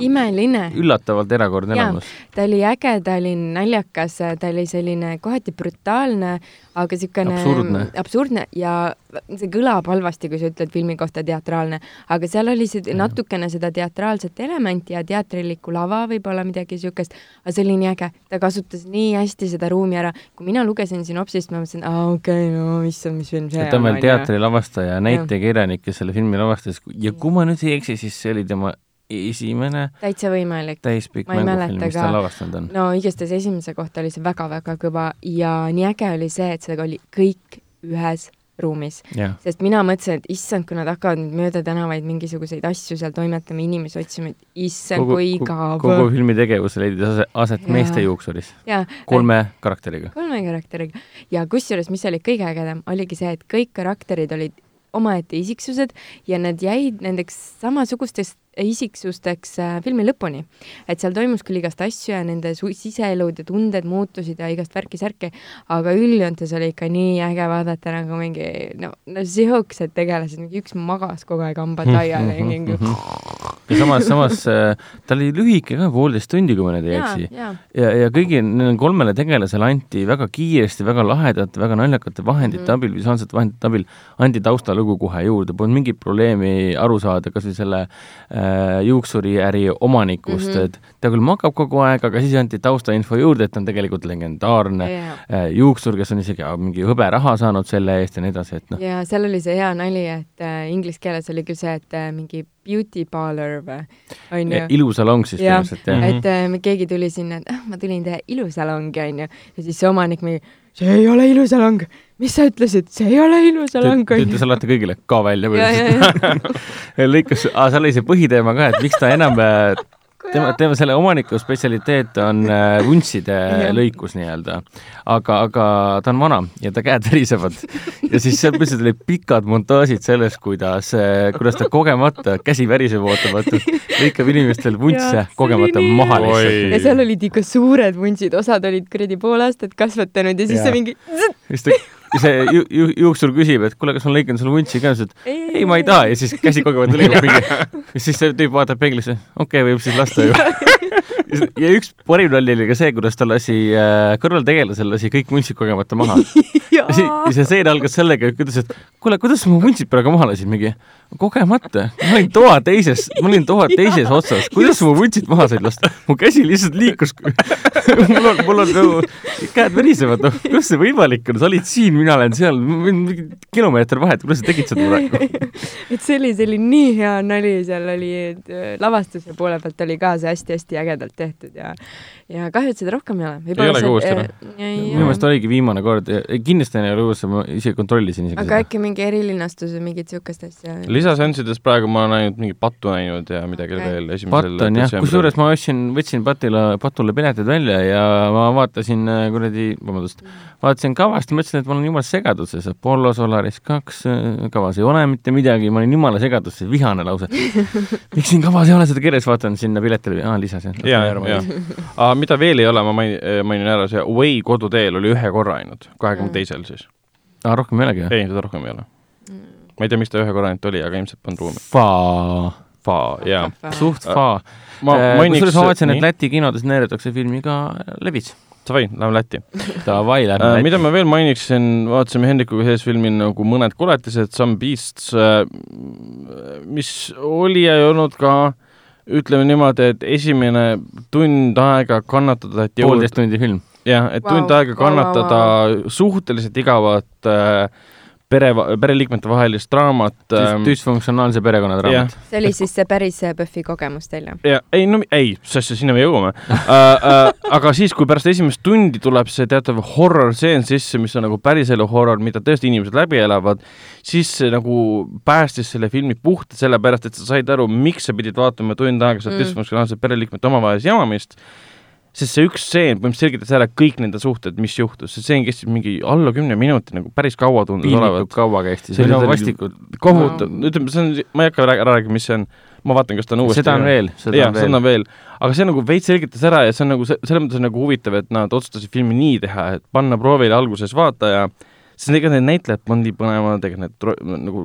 imeline. üllatavalt erakordne elamus. ta oli äge, ta oli naljakas, ta oli selline kohati brutaalne, aga niisugune Absurdne. absurdne ja see kõlab halvasti, kui sa ütled filmi kohta teatraalne, aga seal oli see natukene seda teatraalset elementi ja teatrilikku lava võib-olla midagi niisugust, aga see oli nii äge, ta kasutas nii hästi seda ruumi ära, kui mina lugesin sünopsist, ma mõtlesin, aa okei okay,, no issand, mis film see ta on veel teatrilavastaja, näitekirjanik, kes selle filmi lavastas. Ja kui ma nüüd ei eksi, siis see oli tema esimene täitsa võimalik. täispikk mängufilm, mis ta lavastanud on. no igastahes esimese kohta oli see väga-väga kõva ja nii äge oli see, et see oli kõik ühes ruumis, jah, sest mina mõtlesin, et issand, kui nad hakkavad nüüd mööda tänavaid mingisuguseid asju seal toimetama, inimesi otsima, et issand, kogu kui, kogu igav. filmi tegevus leidis aset, aset Jaa. meeste juuksuris, jaa, kolme karakteriga. kolme karakteriga ja kusjuures, mis oli kõige ägedam, oligi see, et kõik karakterid olid omaette isiksused ja nad jäid nendeks samasugusteks isiksusteks äh, filmi lõpuni. et seal toimus küll igast asju ja nende siseelud ja tunded muutusid ja igast värki-särki, aga üldjoontes oli ikka nii äge vaadata nagu mingi no, no siuksed tegelased, mingi üks magas kogu aeg hambad laiali mingi ja samas, samas äh, ta oli lühike ka, poolteist tundi, kui ma nüüd ei eksi. jaa, ja, ja kõigi kolmele tegelasele anti väga kiiresti, väga lahedate, väga naljakate vahendite Mhm. abil, visuaalsete vahendite abil, anti taustalugu kohe juurde, polnud mingit probleemi aru saada kas või selle äh, juuksuriäri omanikust mm. -hmm. et ta küll magab kogu aeg, aga siis anti taustainfo juurde, et ta on tegelikult legendaarne jaa. äh, juuksur, kes on isegi äh, mingi hõberaha saanud selle eest ja nii edasi, et noh, ja seal oli see hea nali, et äh, inglise keeles oli küll see, et äh, mingi beauty parlor või, onju. ilusalong siis põhimõtteliselt jah. Et äh, keegi tuli sinna, et ah, ma tulin teie ilusalongi, onju. ja siis see omanik mingi, see ei ole ilusalong. mis sa ütlesid, see ei ole ilusalong, ta ütles alati kõigile ka välja ja, ja, ja, lõikas, seal oli see põhiteema ka, et miks ta enam, tema, tema selle omaniku spetsialiteet on äh, vuntside lõikus nii-öelda. aga, aga ta on vana ja ta käed värisevad ja siis seal põhimõtteliselt olid pikad montaažid sellest, kuidas, kuidas ta kogemata, käsi väriseb ootamatult, lõikab inimestel vuntse kogemata maha lihtsalt. ja seal olid ikka suured vuntsid, osad olid kuradi pool aastat kasvatanud ja siis Jaa. see mingi see ju, ju, juuksur küsib, et kuule, kas ma lõikan sulle vuntsi ka, siis ütled ei, ma ei taha ja siis käsi kogemata lõikab mingi. ja siis see tüüp vaatab peeglisse, okei okay,, võib siis lasta ju. ja üks parim nali oli ka see, kuidas ta lasi äh, kõrvaltegelasel lasi kõik vuntsid kogemata maha. ja ja see stseen algas sellega, et kuidas, et kuule, kuidas mu vuntsid praegu maha lasid, mingi kogemata, ma olin toa teises, ma olin toa teises otsas, kuidas mu vuntsid maha said lasta? mu käsi lihtsalt liikus. mul on, mul on nagu käed värisevad, noh, kuidas see võimalik on, sa olid siin, mina olen seal, mingi kilomeeter vahet, kuidas sa tegid seda praegu? et see oli, see oli nii hea nali, seal oli et, äh, lavastuse poole pealt oli ka see hästi-hästi ägedalt tehtud ja ja kahju, et seda rohkem ei ole. Ei olegi uuesti, noh? minu meelest oligi viimane kord, kindlasti ei ole uus, ma isegi kontrollisin isegi aga äkki mingi erilinastus või mingit siukest asja? lisasensides praegu ma olen ainult mingi pattu näinud ja midagi Okei. veel esimesel patt on jah, kusjuures ma ostsin, võtsin patile, patule piletid välja ja ma vaatasin äh, kuradi, vabandust, vaatasin kavast ja mõtlesin, et ma olen jumala segaduses, Apollo Solaris kaks äh, kavas ei ole mitte midagi, ma olin jumala segaduses, vihane lausa. miks siin kavas ei ole seda kirjas, vaatan sinna piletile, aa lisasin. ja, ja, aga mida veel ei ole, ma mainin, mainin ära, see Away koduteel oli ühe korra ainult, kahekümne teisel siis. aa, rohkem ei olegi ei, seda rohkem ei ole. ma ei tea, miks ta ühe korra ainult oli, aga ilmselt polnud ruumi. Faa. fa ja suht fa. ma mainiks kusjuures ma vaatasin, et Läti kinodes näidatakse filmi ka levits. Davai, lähme Lätti. Davai, lähme Äh, Lätti. mida ma veel mainiksin, vaatasime Hendrikuga sees filmi nagu Mõned koletised, Some Beasts, mis oli ja ei olnud ka ütleme niimoodi, et esimene tund aega kannatada, et poolteist tundi film. jah, et Vau, tund aega kannatada suhteliselt igavat äh, pere, pereliikmete vahelist draamat ähm,. düsfunktsionaalse perekonna draamat. see oli siis see päris äh, PÖFFi kogemus teil jah? ja ei no ei, asja, sinna me jõuame uh,. Uh, aga siis, kui pärast esimest tundi tuleb see teatav horror-stseen sisse, mis on nagu päriselu horror, mida tõesti inimesed läbi elavad, siis see nagu päästis selle filmi puhtalt sellepärast, et sa said aru, miks sa pidid vaatama tund aega seda Mm. disfunktsionaalset pereliikmete omavahelist jamamist sest see üks stseen põhimõtteliselt selgitas ära kõik nende suhted, mis juhtus, see stseen kestis mingi alla kümne minuti nagu päris kaua tundus piinlikult olevat. kaua kestis. See no oli- vastikult. kohutav, ütleme, see on, ma ei hakka ära rääkima, mis see on, ma vaatan, kas ta on uuesti seda on veel, seda jah, on seda veel. on veel, aga see nagu veits selgitas ära ja see on nagu se- selles mõttes nagu huvitav, et nad otsustasid filmi nii teha, et panna proovile alguses vaataja, sest ega need näitlejad polnud nii põnevad, ega need ro- nagu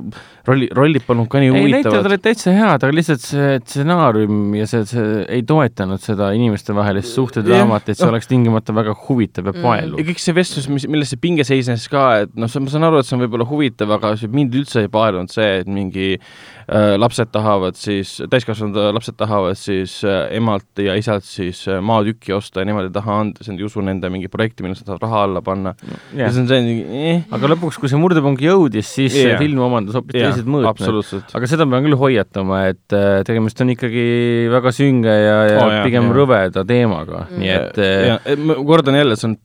rolli, rollid polnud ka nii ei, näitlejad huvitavad. olid täitsa head, aga lihtsalt see stsenaarium ja see, see ei toetanud seda inimestevahelist suhtedraamat, et see oleks tingimata väga huvitav ja Mm. paeluv ja. kõik see vestlus, mis, milles see pinge seisnes ka, et noh, ma saan aru, et see on võib-olla huvitav, aga see mind üldse ei paelunud see, et mingi lapsed tahavad siis, täiskasvanud lapsed tahavad siis äh, emalt ja isalt siis äh, maatükki osta ja nemad ei taha anda, siis nad ei usu nende mingi projekti, millesse nad tahavad raha alla panna ja see on see eh,, aga lõpuks, kui see murdepunkt jõudis, siis see Jah. film omandas hoopis jah, teised mõõtmed. aga seda pean küll hoiatama, et äh, tegemist on ikkagi väga sünge ja, ja oh, jah, pigem jah. rõveda teemaga, Mm. nii et äh, ja ma kordan jälle, see on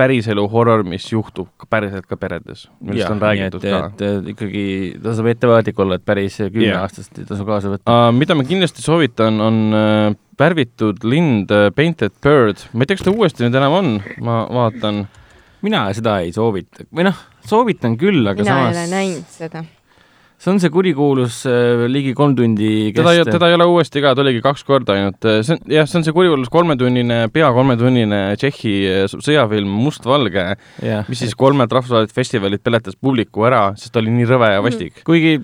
päriselu horror, mis juhtub ka päriselt ka peredes, millest jah, on räägitud et, ka et ikkagi tasub ettevaatlik olla, et päris kümneaastast ei tasu kaasa võtta. uh,. mida ma kindlasti soovitan, on uh, värvitud lind uh, Painted Bird, ma ei tea, kas ta uuesti nüüd enam on, ma vaatan. mina seda ei soovita või noh, soovitan küll, aga mina ei ole samas näinud seda. See on see kurikuulus äh, ligi kolm tundi teda, kestev teda ei ole uuesti ka, ta oligi kaks korda ainult, see on jah, see on see kurikuulus kolmetunnine, pea kolmetunnine Tšehhi äh, sõjafilm Mustvalge, mis siis kolmelt rahvusvahelisel festivalilt peletas publiku ära, sest ta oli nii rõve ja vastik. kuigi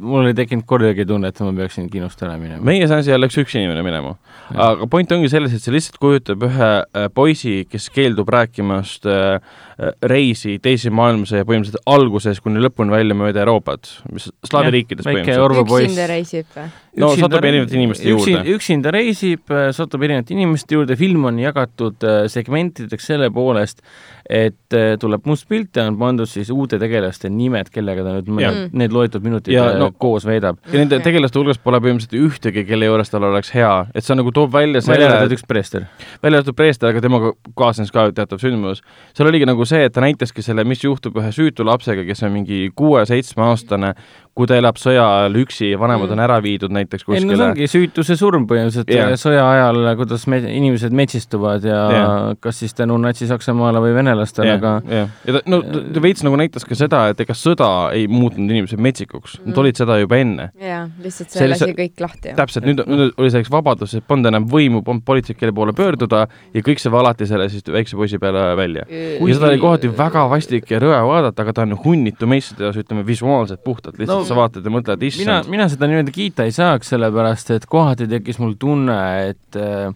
mul ei tekkinud kordagi tunne, et ma peaksin kinost ära minema. meie seansi ajal läks üks inimene minema. aga point ongi selles, et see lihtsalt kujutab ühe äh, poisi, kes keeldub rääkimast äh, äh, reisi teise maailmasõja põhimõtteliselt alguses kuni lõpuni välja mööda Euroopat, mis slaavi riikides põhimõtteliselt. Üksinda reisib või? No satub erinevate inimeste juurde. üksinda reisib, satub erinevate inimeste juurde, film on jagatud segmentideks selle poolest, et tuleb must pilt ja on pandud siis uute tegelaste nimed, kellega ta nüüd mõned, need loetud minutid ja, no- no, koos veedab. ja nende tegelaste hulgas pole põhimõtteliselt ühtegi, kelle juures tal oleks hea, et see nagu toob välja välja selle arvatud, üks preester. välja arvatud Preester, aga temaga kaasnes ka teatav sündmus. seal oligi nagu see, et ta näitaski selle, mis juhtub ühe süütu lapsega, kes on mingi kuue-seitsmeaastane, kui ta elab sõja ajal üksi ja vanemad Mm. on ära viidud näiteks ei no see kuskile. ongi süütuse surm põhimõtteliselt yeah. sõja ajal, kuidas me, inimesed metsistuvad ja yeah. kas siis tänu Natsi-Saksamaale või venelastele, aga jah, ja ta, no ta veits nagu näitas ka seda, et ega sõda ei muutnud inimesi metsikuks, nad Mm. olid seda juba enne. jaa, lihtsalt See see lihtsalt- lasi kõik lahti. täpselt, nüüd, nüüd oli selleks vabadus, et polnud enam võimu, polnud politseid, kelle poole pöörduda ja kõik see valati selle siis väikse poisi peale välja. ja seda oli kohati väga vastik ja rõve vaadata, aga ta on hunnitu meistriteos, ütleme visuaalselt puhtalt, lihtsalt no, sa vaatad ja mõtled, mina issand,, mina seda niimoodi kiita ei saaks, sellepärast et kohati tekkis mul tunne, et äh,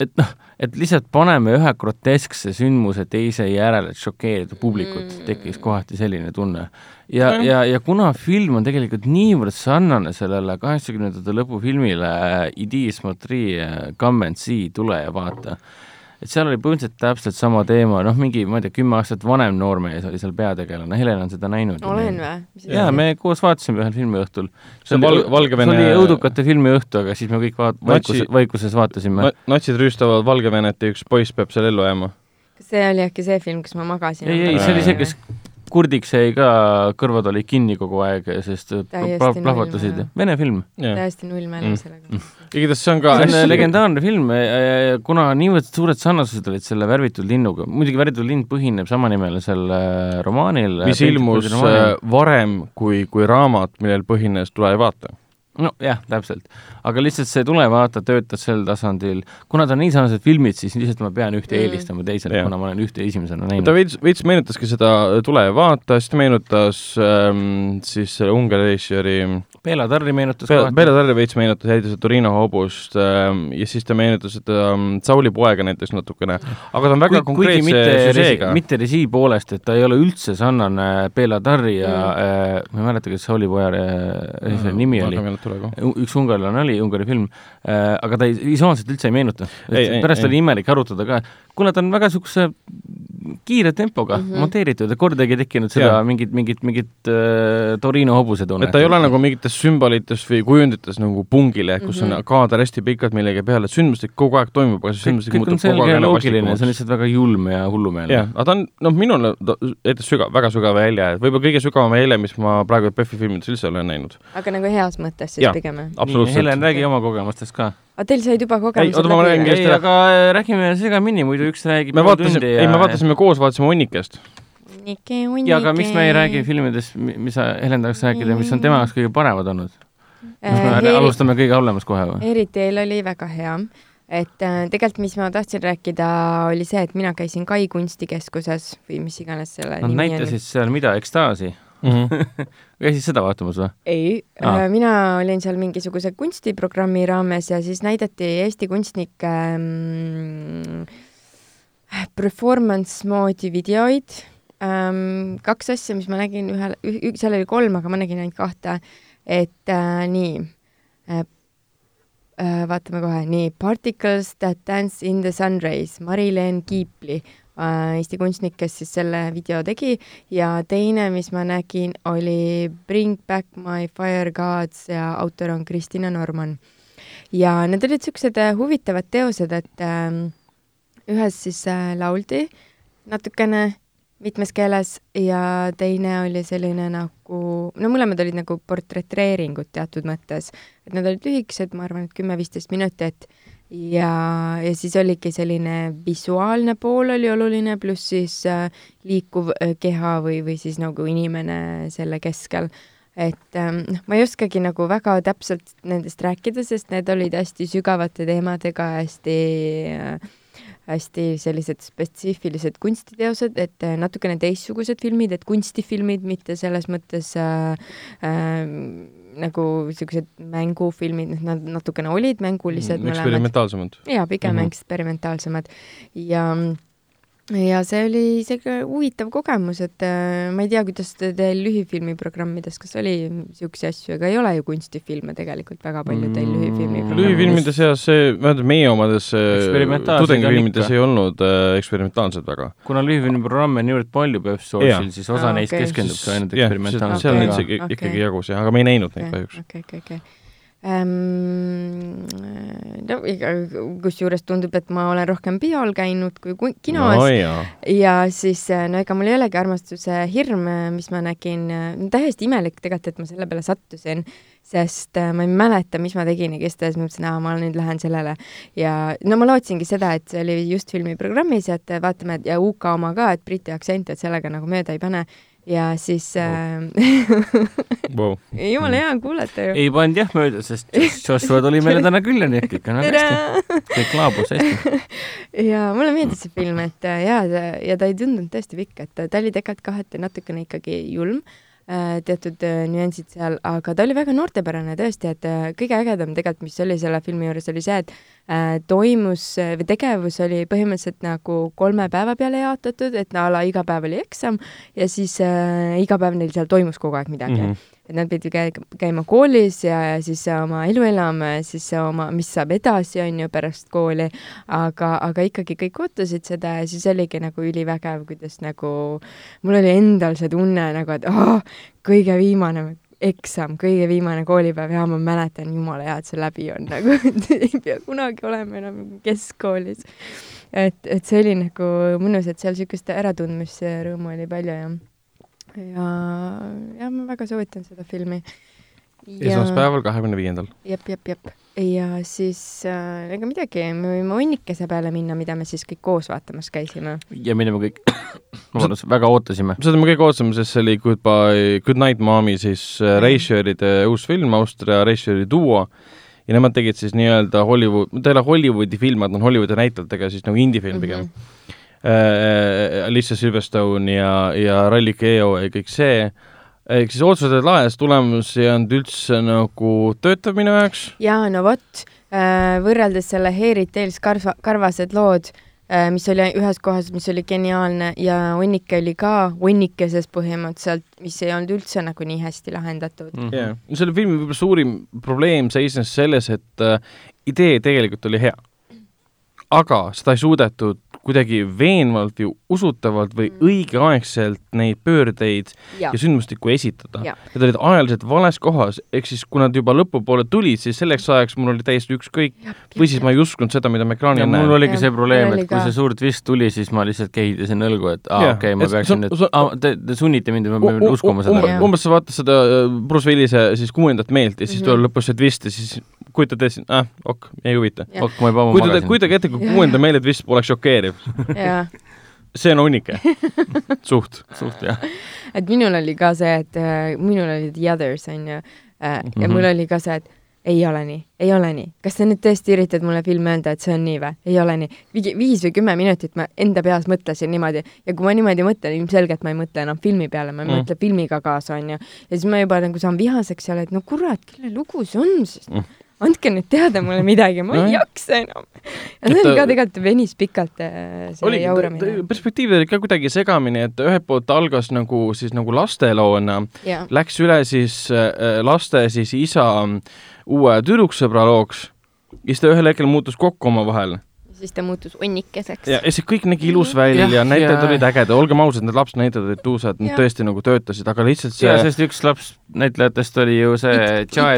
et noh, et lihtsalt paneme ühe groteskse sündmuse teise järele, et šokeerida publikut mm., tekkis kohati selline tunne. ja Nojah. ja, ja kuna film on tegelikult niivõrd sarnane sellele kaheksakümnendate lõpu filmile Idis Motri Come and see, tule ja vaata, et seal oli põhimõtteliselt täpselt sama teema, noh, mingi, ma ei tea, kümme aastat vanem noormees oli seal peategelane, Helen on seda näinud. olen või? jaa, me koos vaatasime ühel filmiõhtul. See on Val- Valgevene- see oli õudukate filmiõhtu, aga siis me kõik vaat-, vaikus vaikuses vaatasime. natsid rüüstavad Valgevenet ja üks poiss peab seal ellu jääma. kas see oli äkki see film, kus ma magasin? ei, ei, see oli see, kes kurdiks jäi ka, kõrvad olid kinni kogu aeg, sest plahvatasid. Vene film. täiesti null mälu Mm. sellega. igatahes see on ka see on legendaarne film, kuna niivõrd suured sarnasused olid selle Värvitud linnuga, muidugi Värvitud lind põhineb samanimelisel äh, romaanil. mis ilmus äh, varem kui, kui raamat, millel põhines Tule ja vaata. Nojah, täpselt. aga lihtsalt see Tule vaata töötas sel tasandil, kuna ta on nii sarnased filmid, siis lihtsalt ma pean ühte Mm. eelistama teisele, kuna ma olen ühte esimesena ta näinud. veits, veits meenutaski seda Tule ja vaata, siis ta meenutas ähm, siis selle Ungari režissööri Bela Tarri meenutas Pele kohati. Tarri veits meenutas seda Torino hobust ähm, ja siis ta meenutas seda ähm, Sauli poega näiteks natukene, aga ta on väga Kui- konkreetse süžeega. mitte režii poolest, et ta ei ole üldse sarnane Bela Tarri ja Mm. äh, ma ei mäleta, kes Sauli poja äh, režissööri nimi oli, üks ungarlane oli, Ungari film äh,, aga ta ei, visuaalselt üldse ei meenuta. Pärast ei. oli imelik arutada ka, kuna ta on väga niisuguse kiire tempoga mm Mhm. -hmm. monteeritud ja kordagi ei tekkinud seda Jaa. mingit, mingit, mingit äh, Torino hobuse tunnet. et ta ei ole nagu mingites sümbolites või kujundites nagu pungile, kus mm -hmm. Mhm. on kaader hästi pikalt millegi peale, et sündmustik kogu aeg toimub, aga see sündmustik muutub kogu aeg ja loogiline, see on lihtsalt väga julm ja hullumeelne jah, aga ta on, noh, minule ta jättis sügav, väga sügava jälje, et võib-olla kõige sügavam jälje, mis ma praegu PÖFFi filmides üldse olen näinud. aga nagu heas mõttes siis Jaa. pigem absoluutselt Helen, räägi oma kogemustest ka. Aga teil said juba kogemused oota, ma räägin läbi ei, aga äh, räägime segamini, muidu üks räägib me vaatasime, ei me vaatasime koos, vaatasime Hunnikest. või? ja aga miks me ei räägi filmidest, mis sa Helen tahaks rääkida, mis on tema jaoks kõige paremad olnud? kas me äh, alustame kõige halvemast kohe või? Eriteil oli väga hea, et äh, tegelikult, mis ma tahtsin rääkida, oli see, et mina käisin Kai kunstikeskuses või mis iganes selle Nad nimi näitasid seal mida, ekstaasi? Käisid seda vaatamas või? ei Aa. äh,, mina olin seal mingisuguse kunstiprogrammi raames ja siis näidati Eesti kunstnike ähm, performance moodi videoid ähm,. kaks asja, mis ma nägin ühel, seal oli kolm, aga ma nägin ainult kahte. et äh, nii äh,, äh, vaatame kohe, nii Particles that dance in the sun rays, Mari-Leen Kiipli Eesti kunstnik, kes siis selle video tegi. Ja teine, mis ma nägin, oli Bring back my fire gods ja autor on Kristina Norman. ja need olid niisugused äh, huvitavad teosed, et ähm, ühes siis äh, lauldi natukene mitmes keeles ja teine oli selline nagu, no mõlemad olid nagu portretreeringud teatud mõttes, et need olid lühikesed, ma arvan, et kümme-viisteist minutit ja, ja siis oligi selline visuaalne pool oli oluline, pluss siis äh, liikuv äh, keha või, või siis nagu inimene selle keskel. et ähm, noh, ma ei oskagi nagu väga täpselt nendest rääkida, sest need olid hästi sügavate teemadega, hästi äh, hästi sellised spetsiifilised kunstiteosed, et äh, natukene teistsugused filmid, et kunstifilmid, mitte selles mõttes äh, äh, nagu niisugused mängufilmid, nad natukene olid mängulised mõlemad. eksperimentaalsemad. jaa, pigem mm. -hmm. eksperimentaalsemad ja ja see oli isegi huvitav kogemus, et äh, ma ei tea, kuidas te- teil lühifilmi programmides, kas oli niisuguseid asju, ega ei ole ju kunstifilme tegelikult väga palju teil Mm, lühifilmi lühifilmide seas see, vähemalt meie omades Eksperimentaalsed tudengifilmides ei olnud äh, eksperimentaalsed väga. kuna lühifilmiprogramme on niivõrd palju. PÖFF-source'il, siis osa Aa, neist okei. keskendub ka ainult eksperimentaalsetele seal neid Okei. ikkagi jagus jah, aga me ei näinud neid kahjuks. okei, okei, okei. No ega kusjuures tundub, et ma olen rohkem peol käinud kui ku- kinos. No ja siis no ega mul ei olegi armastuse hirm, mis ma nägin, täiesti imelik tegelikult, et ma selle peale sattusin, sest äh, ma ei mäleta, mis ma tegin ja kes ta siis ma mõtlesin, aa, ma nüüd lähen sellele. ja no ma lootsingi seda, et see oli just filmiprogrammis, et vaatame ja UK oma ka, et briti aktsent, et sellega nagu mööda ei pane ja siis äh, Wow. jumala hea on kuulata ju. ei pannud jah mööda, sest Joshua tuli meile täna külla, nii et kõik on väga hästi, kõik laabus hästi. ja mulle meeldis see film, et äh, jaa, ja ta ei tundunud tõesti pikk, et ta oli tegelikult kaheti natukene ikkagi julm, teatud äh, nüansid seal, aga ta oli väga noortepärane tõesti, et äh, kõige ägedam tegelikult, mis oli selle filmi juures, oli see, et äh, toimus äh, või tegevus oli põhimõtteliselt nagu kolme päeva peale jaotatud, et a la iga päev oli eksam ja siis äh, iga päev neil seal toimus kogu aeg midagi mm. -hmm et nad pidid käi- käima koolis ja, ja siis oma elu elama ja siis oma, mis saab edasi, on ju, pärast kooli, aga, aga ikkagi kõik ootasid seda ja siis oligi nagu ülivägev, kuidas nagu mul oli endal see tunne nagu, et oh, kõige viimane eksam, kõige viimane koolipäev ja ma mäletan, jumala hea, et see läbi on nagu, et ei pea kunagi olema enam keskkoolis. et, et see oli nagu mõnus, et seal niisugust äratundmisrõõmu oli palju ja ja, ja ma väga soovitan seda filmi. esmaspäeval, kahekümne viiendal. jep, jep, jep. ja siis äh, ega midagi, me võime hunnikese peale minna, mida me siis kõik koos vaatamas käisime. ja mida me kõik, vabandust, väga ootasime. seda me kõik ootasime, sest see oli Goodbye, Good Night Mommy siis äh, režissööride uus film, Austria režissööri duo ja nemad tegid siis nii-öelda Hollywood, ta ei ole Hollywoodi film, nad on Hollywoodi näitlejatega siis nagu indie-film pigem mm. -hmm. äh, Alicia Silverstone ja, ja Rally Keo ja kõik see, ehk siis otsused olid laes, tulemus ei olnud üldse nagu töötav minu jaoks. jaa, no vot äh,, võrreldes selle Hairy Tales karva, karvased lood äh,, mis oli ühes kohas, mis oli geniaalne ja hunnike oli ka hunnikeses põhimõtteliselt, mis ei olnud üldse nagu nii hästi lahendatud mm.. jah, selle filmi võib-olla suurim probleem seisnes selles, et äh, idee tegelikult oli hea. aga seda ei suudetud kuidagi veenvalt või usutavalt või Mm. õigeaegselt neid pöördeid ja ja sündmustikku esitada. Need olid ajaliselt vales kohas, ehk siis kui nad juba lõpupoole tulid, siis selleks ajaks mul oli täiesti ükskõik või siis ma ei uskunud seda, mida ma ekraanil ja mul näen. oligi see probleem, et kui see suur twist tuli, siis ma lihtsalt kehitasin õlgu, et aa okei, ma et see peaksin nüüd on-, te, te sunnite mind, ma pean uskuma seda umbes sa vaatad seda äh, Bruce Willise siis kuuendat meelt ja siis Mhm. tuleb lõpus see twist ja siis kujutad ette, ah, ok, ei huvita. Ok, ma juba ammu magasin. kujutage ette, kui kuuenda meele twist poleks šokeeriv. see on hunnike. suht. suht jah. et minul oli ka see, et äh, minul olid The Others onju äh, ja mm Mhm. -hmm. mul oli ka see, et ei ole nii, ei ole nii, kas sa nüüd tõesti üritad mulle filmi öelda, et see on nii või? ei ole nii. viis või kümme minutit ma enda peas mõtlesin niimoodi ja kui ma niimoodi mõtlen, ilmselgelt ma ei mõtle enam filmi peale, ma ei Mm. mm. mõtle filmiga kaasa onju. ja siis ma juba nagu saan vihaseks seal, et no kurat, kelle lugu see on siis Mm. Andke nüüd teada mulle midagi, ma ei jaksa enam. ja see oli ka tegelikult venis pikalt äh, see oli, jauramine. perspektiivid olid ka kuidagi segamini, et ühelt poolt algas nagu siis nagu lasteloona, läks üle siis äh, laste siis isa uue tüdruksõbra looks ja siis ta ühel hetkel muutus kokku omavahel. Siis ta muutus onnikeseks. ja, ja see kõik nägi ilus välja Jah, ja olid ägedad, olgem ausad, need lapsnäitlejad olid tuusad, nad tõesti nagu töötasid, aga lihtsalt see ja sest üks laps näitlejatest oli ju see jaa.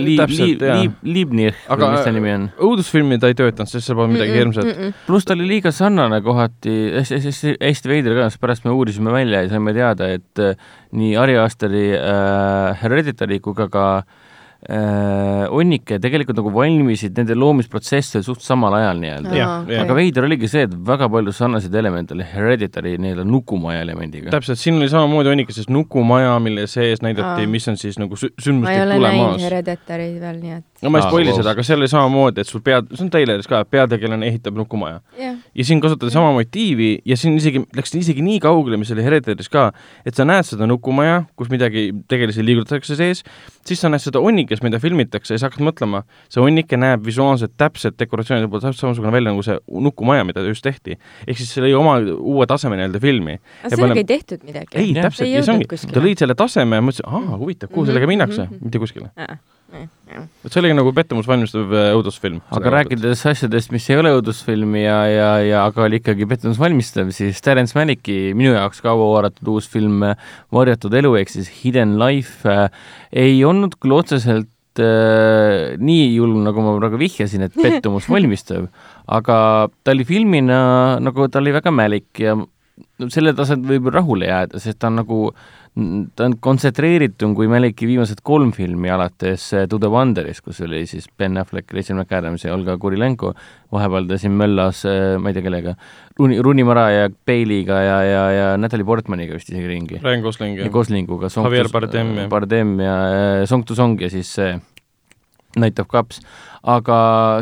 Liib-, Liibnich või mis ta nimi on. õudusfilmi ta ei töötanud, sest seal polnud midagi hirmsat. pluss ta oli liiga sarnane kohati, hästi veider ka, sest pärast me uurisime välja ja saime teada, et äh, nii Ari Asteri äh, Hereditary kui ka ka äh, Onnike tegelikult nagu valmisid, nende loomisprotsess oli suht samal ajal nii-öelda. Jah. aga veider oligi see, et väga palju sarnaseid elemente oli Hereditary nii-öelda nukumaja elemendiga. täpselt, siin oli samamoodi Onnikeses nukumaja, mille sees näidati, mis on siis nagu sü- ma ei ole näinud tulemaas. Hereditary'd veel, nii et no ma ei spoil'i seda, aga seal oli samamoodi, et sul pead, see on treileris ka, et peategelane ehitab nukumaja. jah, ja siin kasutati sama motiivi ja siin isegi, läks isegi nii kaugele, mis oli Hereditary's ka, et sa näed seda nukumaja, kus midagi tegelasi liigutatakse sees, siis sa näed seda onnikest, mida filmitakse ja sa hakkad mõtlema, see onnike näeb visuaalselt täpselt dekoratsioonide poolt täpselt samasugune välja nagu see nukumaja, mida just tehti. ehk siis see lõi oma uue taseme nii-öelda filmi. aga sellega ei tehtud midagi. ei, täpselt, Ei ja see ongi, ta lõid selle taseme ja mõtlesin, aa, huvitav, kuhu Mhm, sellega minnakse mhm,, mitte kuskile. Et see oli nagu pettumust valmistav äh, õudusfilm. aga rääkides asjadest, mis ei ole õudusfilmi ja, ja, ja aga oli ikkagi pettumust valmistav, siis Terence Malicki minu jaoks kaua oodatud uus film äh, Varjatud elu ehk siis Hidden Life äh, ei olnud küll otseselt äh, nii julm, nagu ma praegu vihjasin, et pettumust valmistav, aga ta oli filmina nagu ta oli väga mälik ja no selle tasand võib rahule jääda, sest ta on nagu, ta on kontsentreeritum kui Maliki viimased kolm filmi alates äh, To the Wonderist, kus oli siis Ben Affleck, Rachel McAdams ja Olga Kurilenko, vahepeal ta siin möllas, ma ei tea kellega, Rooney, Rooney Mara ja Bailey'ga ja, ja, ja Natalie Portmaniga vist isegi ringi. Ryan Gosling ja Goslinguga. Javier Bardem ja- Bardem ja äh, Song to Song ja siis see Night of Cups. aga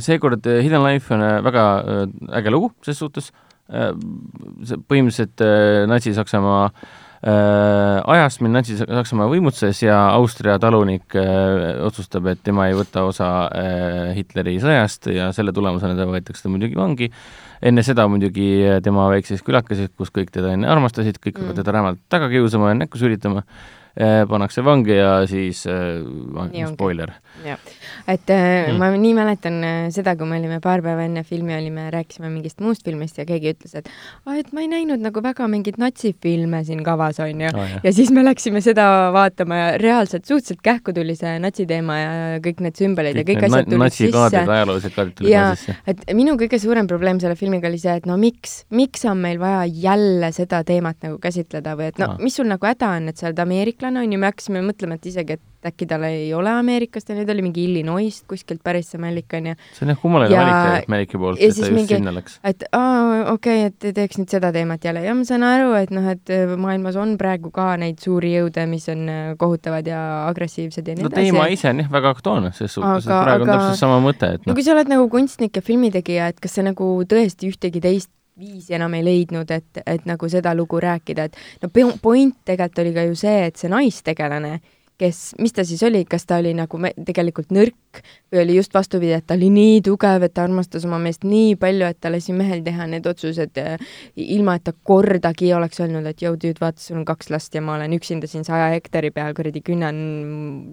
seekord äh, Hidden Life on äh, väga äh, äge lugu ses suhtes, põhimõtteliselt äh, Natsi-Saksamaa äh, ajast, mil Natsi-Saksamaa võimutses ja Austria talunik äh, otsustab, et tema ei võta osa äh, Hitleri sõjast ja selle tulemusena ta võetakse ta muidugi vangi. enne seda muidugi äh, tema väikses külakeses, kus kõik teda enne armastasid, kõik hakkavad Mm. teda rämalt taga kiusama ja näkku sülitama äh,, pannakse vangi ja siis äh, spoiler. Et äh, Mm. ma nii mäletan äh, seda, kui me olime paar päeva enne filmi olime, rääkisime mingist muust filmist ja keegi ütles, et aa, et ma ei näinud nagu väga mingeid natsifilme siin kavas onju. ja siis me läksime seda vaatama ja reaalselt suhteliselt kähku tuli see natsiteema ja kõik need sümbolid ja kõik asjad tulid sisse. ajaloolised kaadrid tulid ka sisse. et minu kõige suurem probleem selle filmiga oli see, et no miks, miks on meil vaja jälle seda teemat nagu käsitleda või et no Aa. mis sul nagu häda on, et sa oled ameeriklane onju, me hakkasime mõtlema, et isegi, et äkki tal ei ole Ameerikast onju, ta oli mingi Illinois'st kuskilt pärit see Malik onju. see on jah kummaline Ja- valik tegelikult Meliki poolt, ja et ta just mingi- sinna läks. et aa, okei okay,, et teeks nüüd seda teemat jälle ja ma saan aru, et noh, et äh, maailmas on praegu ka neid suuri jõude, mis on äh, kohutavad ja agressiivsed ja nii no teema edasi. ise on jah väga aktuaalne ses suhtes, et Aga- praegu on aga- täpselt sama mõte, et no noh, kui sa oled nagu kunstnik ja filmitegija, et kas sa nagu tõesti ühtegi teist viisi enam ei leidnud, et, et nagu seda lugu rääkida, et no point tegelikult oli ka ju see, et see naistegelane, kes, mis ta siis oli, kas ta oli nagu me, tegelikult nõrk või oli just vastupidi, et ta oli nii tugev, et ta armastas oma meest nii palju, et ta lasi mehel teha need otsused äh, ilma, et ta kordagi oleks öelnud, et jõu, tüüd, vaata, sul on kaks last ja ma olen üksinda siin saja hektari peal, kuradi künnan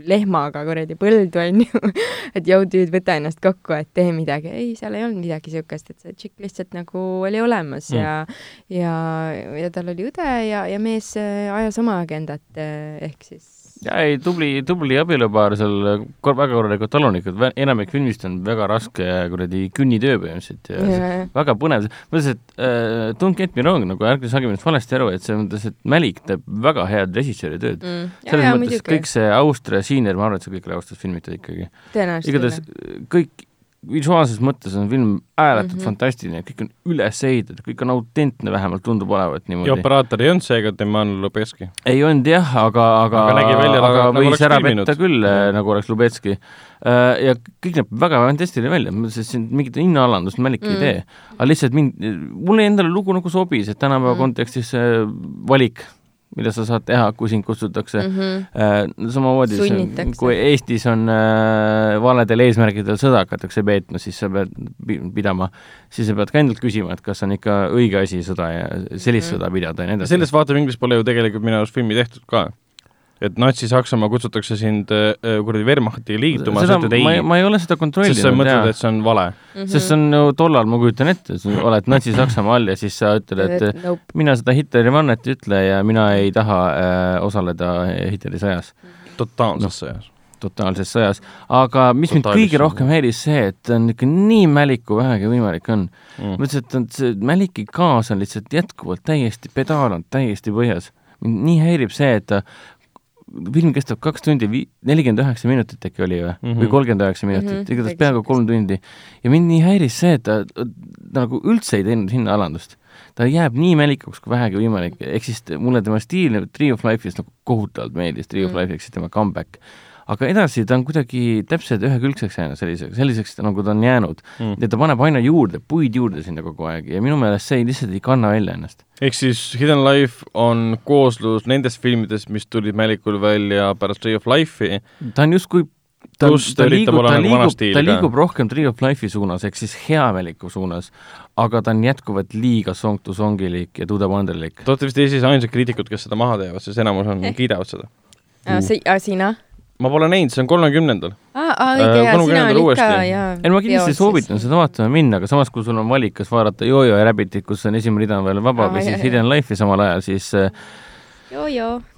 lehmaga kuradi põldu, onju. et jõu, tüüd, võta ennast kokku, et tee midagi. ei, seal ei olnud midagi siukest, et see tšikk lihtsalt nagu oli olemas Mm. mm. ja, ja, ja tal oli õde ja, ja mees äh, ajas oma agendat äh, ehk siis ja ei, tubli, tubli abielupaar seal, väga korralikud talunikud, enamik filmist on väga raske kuradi künnitöö põhimõtteliselt ja ja, väga põnev, mõtles, et äh, don't get me wrong, nagu ärge saage minust valesti aru, et selles mõttes, et Mälik teeb väga head režissööri tööd. mm, ja, selles ja, mõttes muidugi. kõik see Austria Siiner, ma arvan, et see kõik oli Austrias filmitud ikkagi. igatahes kõik visuaalses mõttes on film ääretult mm. -hmm. fantastiline, kõik on üles ehitatud, kõik on autentne, vähemalt tundub olevat ja niimoodi. operaator ei olnud seega Deman Lubeski. ei olnud jah, aga, aga, Aga nägi välja aga nagu- nagu võis ära petta küll, nagu oleks Lubetski. ja kõik näeb väga fantastiline välja, ma mõtlesin, et siin mingit hinnaalandust Mälik ei Mm. tee. aga lihtsalt mind, mulle endale lugu nagu sobis, et tänapäeva Mm. kontekstis see valik, mida sa saad teha, kui sind kutsutakse mm. -hmm. Äh, samamoodi, kui Eestis on äh, valedel eesmärkidel sõda hakatakse peetma, siis sa pead pi- pidama, siis sa pead ka endalt küsima, et kas on ikka õige asi sõda ja sellist Mhm. sõda pidada ja nii edasi. sellest vaatevinklist pole ju tegelikult minu arust filmi tehtud ka. Et Natsi-Saksamaa kutsutakse sind äh, kuradi Wehrmachtiga liituma, sa ütled ma, ei, ma ei ole seda sest sa kontrollinud mõtled, jaa et, see on vale. Mhm. sest see on ju tollal, ma kujutan ette, sa oled Natsi-Saksamaa all ja siis sa ütled, et nope. mina seda Hitleri vannet ei ütle ja mina ei taha äh, osaleda Hitleri sõjas. totaalses sõjas. totaalses sõjas, aga mis mind Totaalis- kõige rohkem häiris see, et on ikka nii mälik, kui vähegi võimalik on. Mm. ma ütlesin, et on see Mäliki gaas on lihtsalt jätkuvalt täiesti, pedaal on täiesti põhjas. mind nii häirib see, et ta film kestab kaks tundi vi-, nelikümmend üheksa minutit äkki oli või mm, Mhm. -hmm. või kolmkümmend üheksa minutit mm, Mhm, -hmm. igatahes peaaegu kolm tundi. ja mind nii häiris see, et ta, ta nagu üldse ei teinud hinnaalandust. ta jääb nii mälikuks kui vähegi võimalik, ehk siis mulle tema stiil Tree of Life'is nagu kohutavalt meeldis, Tree of Mm. Life ehk siis tema comeback. Aga edasi ta on kuidagi täpselt ühekülgseks jäänud selliseks, selliseks nagu ta on jäänud Mm. ja ta paneb aina juurde, puid juurde sinna kogu aeg ja minu meelest see ei- lihtsalt ei kanna välja ennast. ehk siis Hidden Life on kooslus nendest filmidest, mis tulid Mälikul välja pärast Tree of Life'i. ta on justkui ta, Pluss ta ta nagu vana liigub, ta liigub rohkem Tree of Life'i suunas ehk siis heameliku suunas, aga ta on jätkuvalt liiga song to songilik ja to the wonderlik. Te olete vist Eestis ainsad kriitikud, kes seda maha teevad, sest enamus on, kiidavad seda. sina? Ma pole näinud, see on kolmekümnendal. aa, aa, Äh, olid uuesti. ei, ma kindlasti soovitan seda vaatama minna, aga samas, kui sul on valik, kas vaadata Jojo ja Rabbitit, kus on esimene rida on veel vaba Aa, või siis. Hidden Life'i samal ajal, siis äh,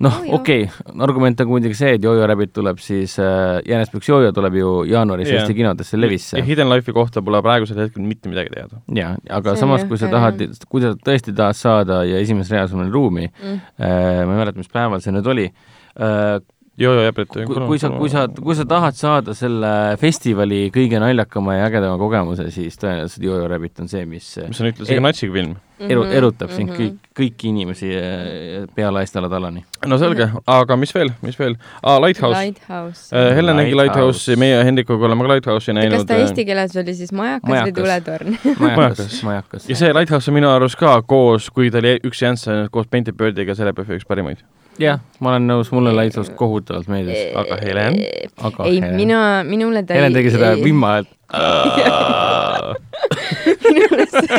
noh, okei okay., argument on muidugi see, et Jojo Rabbit tuleb siis äh,, Jänesbüks Jojo tuleb ju jaanuaris Jah. Eesti kinodesse levisse. Hidden Life'i kohta pole praegusel hetkel mitte midagi teada. jaa, aga See samas, kui sa tahad kui sa tõesti tahad saada ja esimeses reas on veel ruumi Mm. äh,, ma ei mäleta, mis päeval see nüüd oli äh,, Jojo jääb, et kui, kui sa, kui sa, kui sa tahad saada selle festivali kõige naljakama ja ägedama kogemuse, siis tõenäoliselt Jojo Rabbit on see, mis mis on ühtlasi ka natsiga film. eru-, Mhm, erutab sind kõik, kõiki inimesi äh, pealaist alla talani. no selge, aga mis veel, mis veel ah,? Lighthouse. Lighthouse. Helen nägi Lighthouse. Lighthouse'i, meie Hendrikuga oleme ka Lighthouse'i kas näinud. ta eesti keeles oli siis majakas, Majakas. või tuletorn? majakas, majakas. ja see Lighthouse on minu arust ka koos, kui ta oli üks Janssen koos Painted Birdiga selle PF üks parimaid. jah, ma olen nõus, mulle Lighthouse kohutavalt meeldis, aga Helen? aga ei, Helen- mina, minule ta Helen tegi seda vimma häält. minule see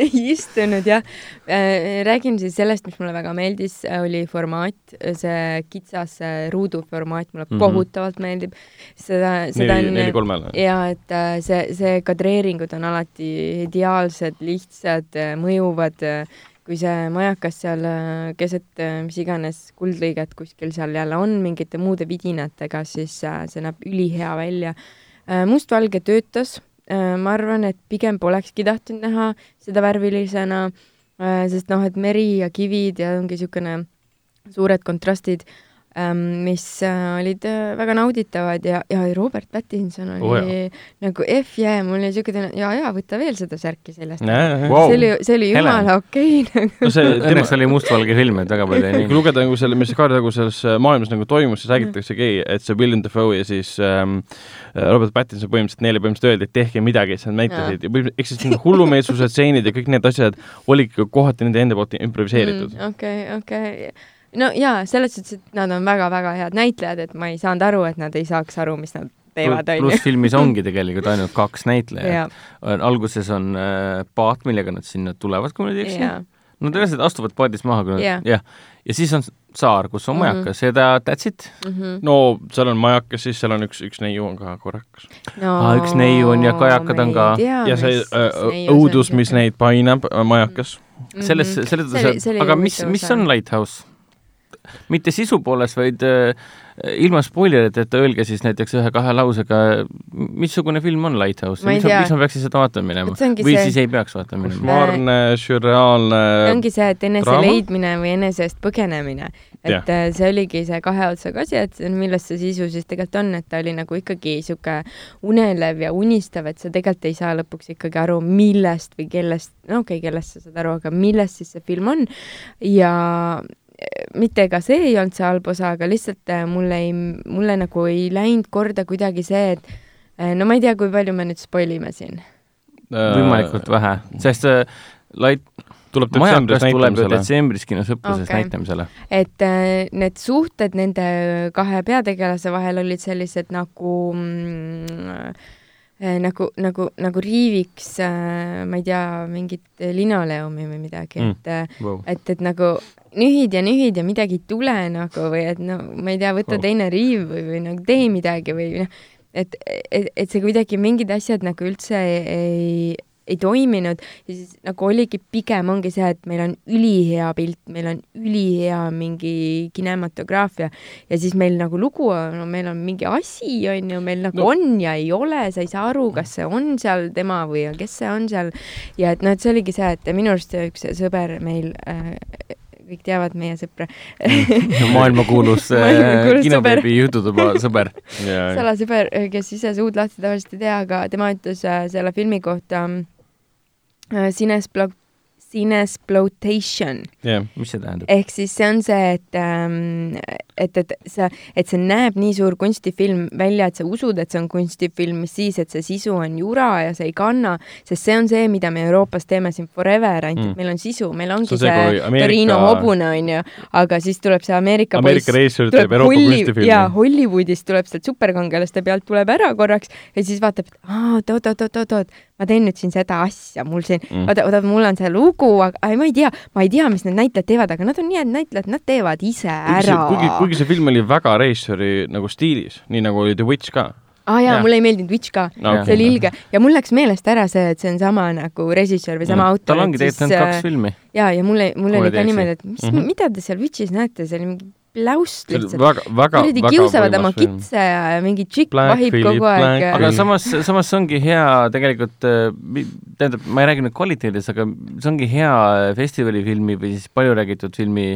ei istunud jah. räägin siis sellest, mis mulle väga meeldis, oli formaat, see kitsas see ruuduformaat mulle mm. -hmm. kohutavalt meeldib. seda, seda neli, on neli kolmele. ja et äh, see, see kadreeringud on alati ideaalsed, lihtsad, mõjuvad, kui see majakas seal äh, keset äh, mis iganes kuldlõiget kuskil seal jälle on mingite muude vidinatega, siis äh, see näeb ülihea välja. mustvalge töötas, ma arvan, et pigem polekski tahtnud näha seda värvilisena, sest noh, et meri ja kivid ja ongi niisugune suured kontrastid, mis äh, olid äh, väga nauditavad ja, ja Robert Pattinson oli oh, jaa. nagu F-jää, mul oli siuke tunne, ja, ja võta veel seda särki seljast Wow. Wow. see oli, see oli jumala okei okay, nagu. no see tema Õnneks, oli mustvalge film, et väga palju ei kui lugeda nagu selle, mis Kaarel nagu selles äh, maailmas nagu toimus, siis räägitaksegi, et see William Dafoe ja siis ähm, Robert Pattinson põhimõtteliselt neile põhimõtteliselt öeldi, et tehke midagi, et nad näitasid ja põhimõtteliselt ehk siis mingid hullumeelsuse stseenid ja kõik need asjad olidki kohati nende enda poolt improviseeritud mm.. okei, okei. No jaa, selles suhtes, et nad on väga-väga head näitlejad, et ma ei saanud aru, et nad ei saaks aru, mis nad teevad, onju pluss. filmis ongi tegelikult ainult kaks näitlejat alguses on äh, paat, millega nad sinna tulevad, kui ma nüüd ei eksi. no tõenäoliselt astuvad paadist maha, kui nad Jah. jah, ja siis on saar, kus on Mhm. majakas ja ta that's it. Mhm. no seal on majakas, siis seal on üks, üks neiu on ka korrakas. no Aa, üks neiu on ja kajakad on ei ka. ja see mis- äh, õudus, mis neid painab, majakas. selles, Mhm. selles mõttes oli, aga mis, mis on Lighthouse? Mitte sisu poolest, vaid äh, ilma spoileriteta öelge siis näiteks ühe-kahe lausega, missugune film on Lighthouse ja mis, on- mis ma peaksin seda vaatama minema või see- siis ei peaks vaatama minema? košmaarne, sürreaalne. ongi see, et enese draama? leidmine või enese eest põgenemine, et Jah. äh, see oligi see kahe otsaga asi, et see- milles see sisu siis tegelikult on, et ta oli nagu ikkagi sihuke unelev ja unistav, et sa tegelikult ei saa lõpuks ikkagi aru, millest või kellest, no okei okay,, kellest sa saad aru, aga millest siis see film on ja mitte ka see ei olnud see halb osa, aga lihtsalt äh, mulle ei, mulle nagu ei läinud korda kuidagi see, et äh, no ma ei tea, kui palju me nüüd spoil ime siin. võimalikult vähe, sest äh, Light, tuleb detsembris näitamisele. detsembris kinosõpruses Okei. näitamisele. et äh, need suhted nende kahe peategelase vahel olid sellised nagu mm, äh, nagu, nagu, nagu riiviks äh,, ma ei tea, mingit linoleumi või midagi Mm. et äh, Wow. et, et nagu nühid ja nühid ja midagi ei tule nagu või et no ma ei tea, võta oh. teine riiv või, või nagu tee midagi või noh, et, et, et see kuidagi mingid asjad nagu üldse ei, ei ei toiminud ja siis nagu oligi pigem ongi see, et meil on ülihea pilt, meil on ülihea mingi kinematograafia ja siis meil nagu lugu on, no meil on mingi asi on ju, meil nagu no. on ja ei ole, sa ei saa aru, kas see on seal tema või kes see on seal ja et noh, et see oligi see, et minu arust üks sõber meil äh, kõik teavad meie sõpra. Maailmakuulus äh, Maailmakuulus kinoveebi jututuba sõber. salasõber, kes ise suud lahti tavaliselt ei tea, aga tema ütles äh, selle filmi kohta äh, Cinesplo-, Cinesploitation jah, mis see tähendab? ehk siis see on see, et ähm,, et, et sa, et see näeb nii suur kunstifilm välja, et sa usud, et see on kunstifilm, mis siis, et see sisu on jura ja see ei kanna, sest see on see, mida me Euroopas teeme siin forever, ainult Mm. et meil on sisu, meil ongi See see, Ameerika- Torino hobune onju, aga siis tuleb see Ameerika, Ameerika reisijad teeb Euroopa kunstifilmi. jaa, Hollywoodist tuleb sealt superkangelaste pealt tuleb ära korraks ja siis vaatab, et aa, oot-oot-oot-oot-oot, ma teen nüüd siin seda asja, mul siin Mm. oota, oota, mul on see lugu, aga ma ei tea, ma ei tea, mis need näitlejad teevad, aga nad on nii head näitlejad, nad teevad ise ära. kuigi, kuigi see film oli väga režissööri nagu stiilis, nii nagu oli The Witch ka. aa ah, jaa Jah., mulle ei meeldinud Witch ka No, Jah. see oli ilge ja mul läks meelest ära see, et see on sama nagu režissöör või sama Mm. autor. tal ongi tegelikult ainult kaks filmi. ja, ja mulle, mul Kui ma oli ka niimoodi, et mis mm. -hmm. mida te seal Witchis näete, see oli mingi pläust lihtsalt. väga, väga, kuradi väga kiusavad oma kitse ja mingi tšikk vahib Phillip, kogu aeg aga samas, samas see ongi hea tegelikult, tähendab, ma ei räägi nüüd kvaliteedist, aga see ongi hea festivalifilmi või siis palju räägitud filmi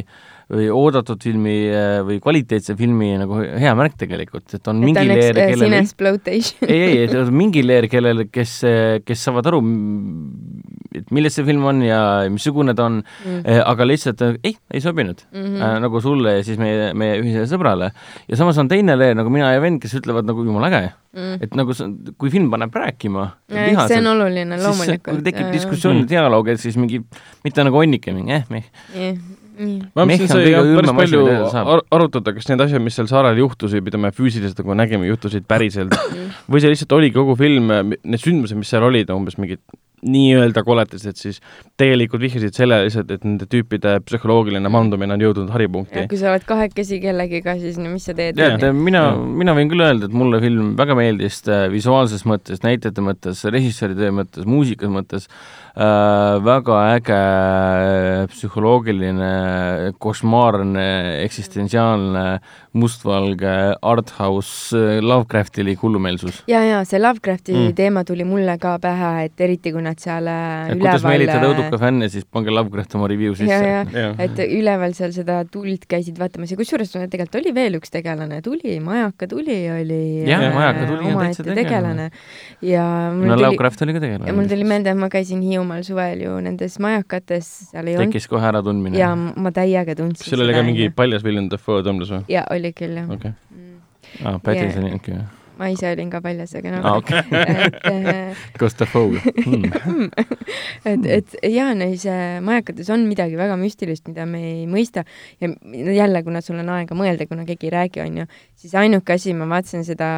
või oodatud filmi äh, või kvaliteetse filmi nagu hea märk tegelikult, et on et mingi leer, eks kellel ei, ei, et on mingi leer, kellel, kes, kes saavad aru, et milles see film on ja missugune ta on Mm. aga lihtsalt äh, ei, ei sobinud mm. -hmm. Äh, nagu sulle ja siis meie, meie ühisele sõbrale. ja samas on teine leer nagu mina ja vend, kes ütlevad nagu jumala äge, Mm. et nagu kui film paneb rääkima. see on oluline loomulikult. tekib diskussioon ja dialoog, et siis mingi, mitte nagu onnike mingi, eh, meh. ma Mehh mõtlesin, on sai kõige jah päris palju mida teha saab. ar arutada, kas need asjad, mis seal saarel juhtusid, mida me füüsiliselt nagu nägime, juhtusid päriselt. Või see lihtsalt oligi kogu film, need sündmused, mis seal olid, umbes mingid nii-öelda koletised, siis tegelikult vihjasid sellele lihtsalt, et nende tüüpide psühholoogiline mandumine on jõudnud haripunkti kui sa oled kahekesi kellegiga, siis no mis sa teed? tead, mina Jah., mina võin küll öelda, et mulle film väga meeldis äh, visuaalses mõttes, näitlejate mõttes, režissööri töö mõttes, muusikas mõttes äh,, väga äge äh, psühholoogiline, košmaarne, eksistentsiaalne, mustvalge arthouse, Lovecraftilik hullumeelsus. ja, ja see Lovecrafti Mm. teema tuli mulle ka pähe, et eriti kui nad seal äh, et kuidas meelitada üleval õuduka fänne, siis pange Lovecraft oma review ja, sisse. ja, jah, et üleval seal seda tuld käisid vaatamas ja kusjuures tegelikult oli veel üks tegelane, tuli, Majaka tuli oli Jah, äh, Majaka tuli on täitsa tegelane. tegelane ja mul no tuli, Lovecraft oli ka ja mul tegelane. tuli meelde, et ma käisin Hiiumaal suvel ju nendes majakates, seal ei olnud tekkis kohe äratundmine. ja ma täiega tundsin kas seal oli ka mingi paljas William Dafoe tõmbles või? ja oli küll jah okei, mm.. aa, Pattinsoni, okei. ma ise olin ka paljas, aga noh aa, okei. et, äh, Dafoe'ga hmm. et, et jaa, neis äh, majakates on midagi väga müstilist, mida me ei mõista ja jälle, kuna sul on aega mõelda, kuna keegi ei räägi, onju, siis ainuke asi, ma vaatasin seda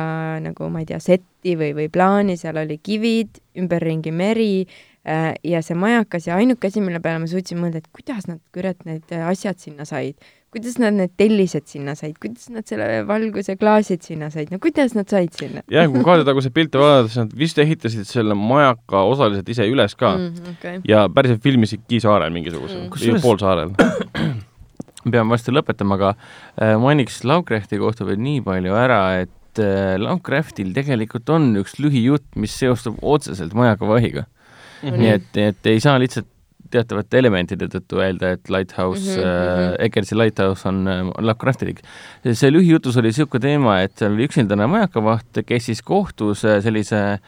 nagu ma ei tea, setti või, või plaani, seal oli kivid, ümberringi meri äh, ja see majakas ja ainuke asi, mille peale ma suutsin mõelda, et kuidas nad, kurat, need asjad sinna said kuidas nad need tellised sinna said, kuidas nad selle valguse klaasid sinna said, no kuidas nad said sinna jah, kui kaadetaguseid pilte vaadata, siis nad vist ehitasid selle majaka osaliselt ise üles ka mm. Okay. ja päriselt filmisid Kiisaarel mingisugusel Mm. Kusjuures- poolsaarel. peame varsti lõpetama, aga äh, mainiks Lovecrafti kohta veel nii palju ära, et äh, Lovecraftil tegelikult on üks lühijutt, mis seostub otseselt majakavahiga mm. -hmm. nii et, et ei saa lihtsalt teatavate elementide tõttu öelda, et Lighthouse mm, Mhm, -hmm. mhm. äh, Eggersi Lighthouse on äh, Lovecraftilik. see lühijutus oli niisugune teema, et seal oli üksildane majakavaht, kes siis kohtus äh, sellise äh,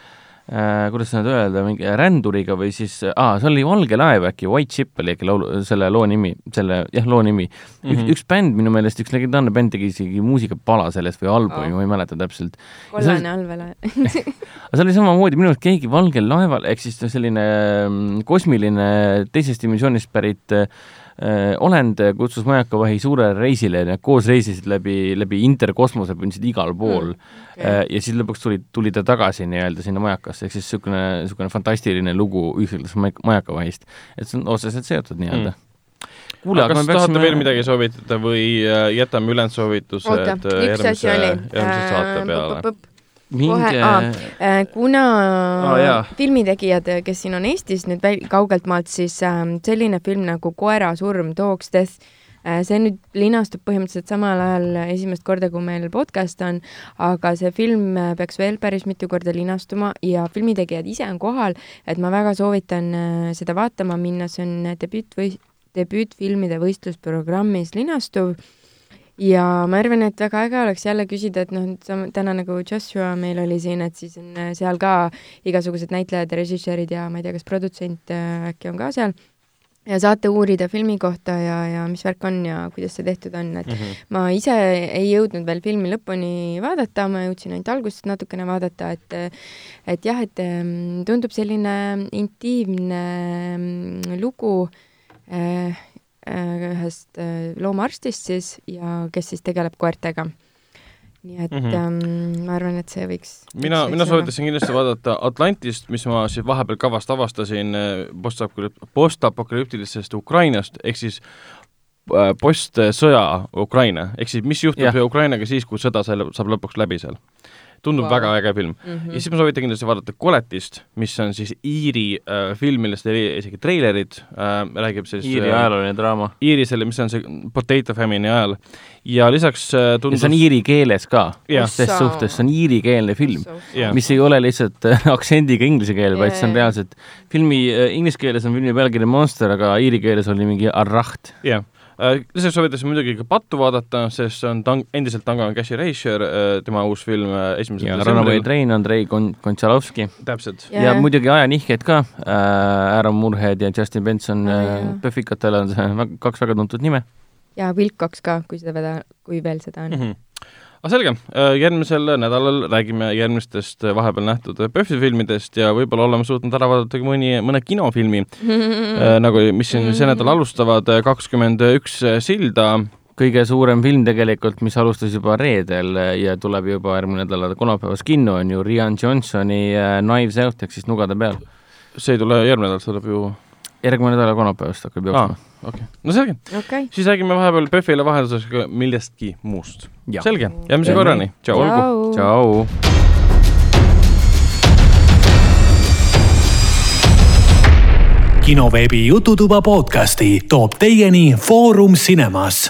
kuidas nüüd öelda, mingi ränduriga või siis, aa, see oli Valge laev äkki, White Ship oli äkki laulu, selle loo nimi, selle, jah, loo nimi mm. -hmm. üks, Mhm. üks bänd minu meelest, üks legendaarne bänd tegi isegi muusikapala sellest või albumi Oh. ma ei mäleta täpselt. kollane allvela aga see oli samamoodi minu arust keegi valgel laeval, ehk siis selline mm, kosmiline teisest dimensioonist pärit äh, olend kutsus majakavahi suurele reisile ja nad koos reisisid läbi, läbi interkosmose, püüdsid igal pool mm, okay. ja siis lõpuks tuli, tuli ta tagasi nii-öelda sinna majakasse, ehk siis niisugune, niisugune fantastiline lugu ühisõiglas majakavahist. et see on otseselt seotud nii-öelda mm.. kuule, kas tahate veel midagi soovitada või äh, jätame ülejäänud soovitused äh, järgmise, järgmise saate peale? Minge kohe- aa, Äh, kuna jaa. filmitegijad, kes siin on Eestis nüüd kaugelt maalt, siis ähm, selline film nagu Koera surm, Dog's Death, see nüüd linastub põhimõtteliselt samal ajal esimest korda, kui meil podcast on, aga see film äh, peaks veel päris mitu korda linastuma ja filmitegijad ise on kohal, et ma väga soovitan äh, seda vaatama minna, see on debüüt või debüütfilmide võistlusprogrammis linastuv ja ma arvan, et väga äge oleks jälle küsida, et noh, täna nagu Joshua meil oli siin, et siis on äh, seal ka igasugused näitlejad ja režissöörid ja ma ei tea, kas produtsent äh, äkki on ka seal ja saate uurida filmi kohta ja, ja mis värk on ja kuidas see tehtud on, et Mhm. ma ise ei jõudnud veel filmi lõpuni vaadata, ma jõudsin ainult algusest natukene vaadata, et et jah, et em, tundub selline intiimne mm, lugu äh, ühest äh, loomaarstist siis ja kes siis tegeleb koertega. nii et mm. -hmm. ma arvan, et see võiks mina, mina olla. soovitasin kindlasti vaadata Atlantist, mis ma siis vahepeal kavast avastasin äh, postapokalüp-, postapokalüptilisest Ukrainast, ehk siis äh, postsõja Ukraina, ehk siis mis juhtub Jah. Ukrainaga siis, kui sõda selle saab lõpuks läbi seal. Tundub wow. väga äge film mm. ja -hmm. siis ma soovitan kindlasti vaadata Koletist, mis on siis Iiri äh, film, millest oli isegi treilerid äh,, räägib siis Iiri äh, ajalooline draama. Iiri selle, mis on see Potato Famine'i ajal ja lisaks äh, ja tundus see on iiri keeles ka, ses suhtes, see on iirikeelne film, mis ei ole lihtsalt äh, aktsendiga inglise keel, vaid see on reaalselt filmi äh, inglise keeles on filmi pealkiri Monster, aga iiri keeles oli mingi Arraht. jah, lisaks soovitasin muidugi ka Pattu vaadata, sest see on tang-, endiselt Tango Cashi Reischer, tema uus film äh, esimesel ja Runaway Train, Andrei Kon-, Kontšalovski täpselt, ja, ja muidugi ajanihked ka äh,, Aaron Murhead ja Justin Benson äh, jaa. Pöfikatel on see kaks väga tuntud nime. ja Wilcox ka, kui seda veda, kui veel seda on mm. -hmm. Aga selge, järgmisel nädalal räägime järgmistest äh, vahepeal nähtud PÖFFi filmidest ja võib-olla oleme suutnud ära vaadata ka mõni, mõne kinofilmi äh,, nagu, mis siin see nädal alustavad, kakskümmend üks silda, kõige suurem film tegelikult, mis alustas juba reedel ja tuleb juba järgmine nädal kolmapäevas kinno, on ju Rian Johnsoni äh, Knives Out ehk siis Nugade peal. see ei tule järgmine nädal, see tuleb ju järgmine nädal kolmapäevast hakkab jooksma., okei, no selge, okay.. siis räägime vahepeal PÖFFile vahelduseks ka millestki muust. Selge, järgmise Teeme korrani, tšau. Tšau. tšau. kinoveebi Jututuba podcasti toob teieni Foorum Cinemas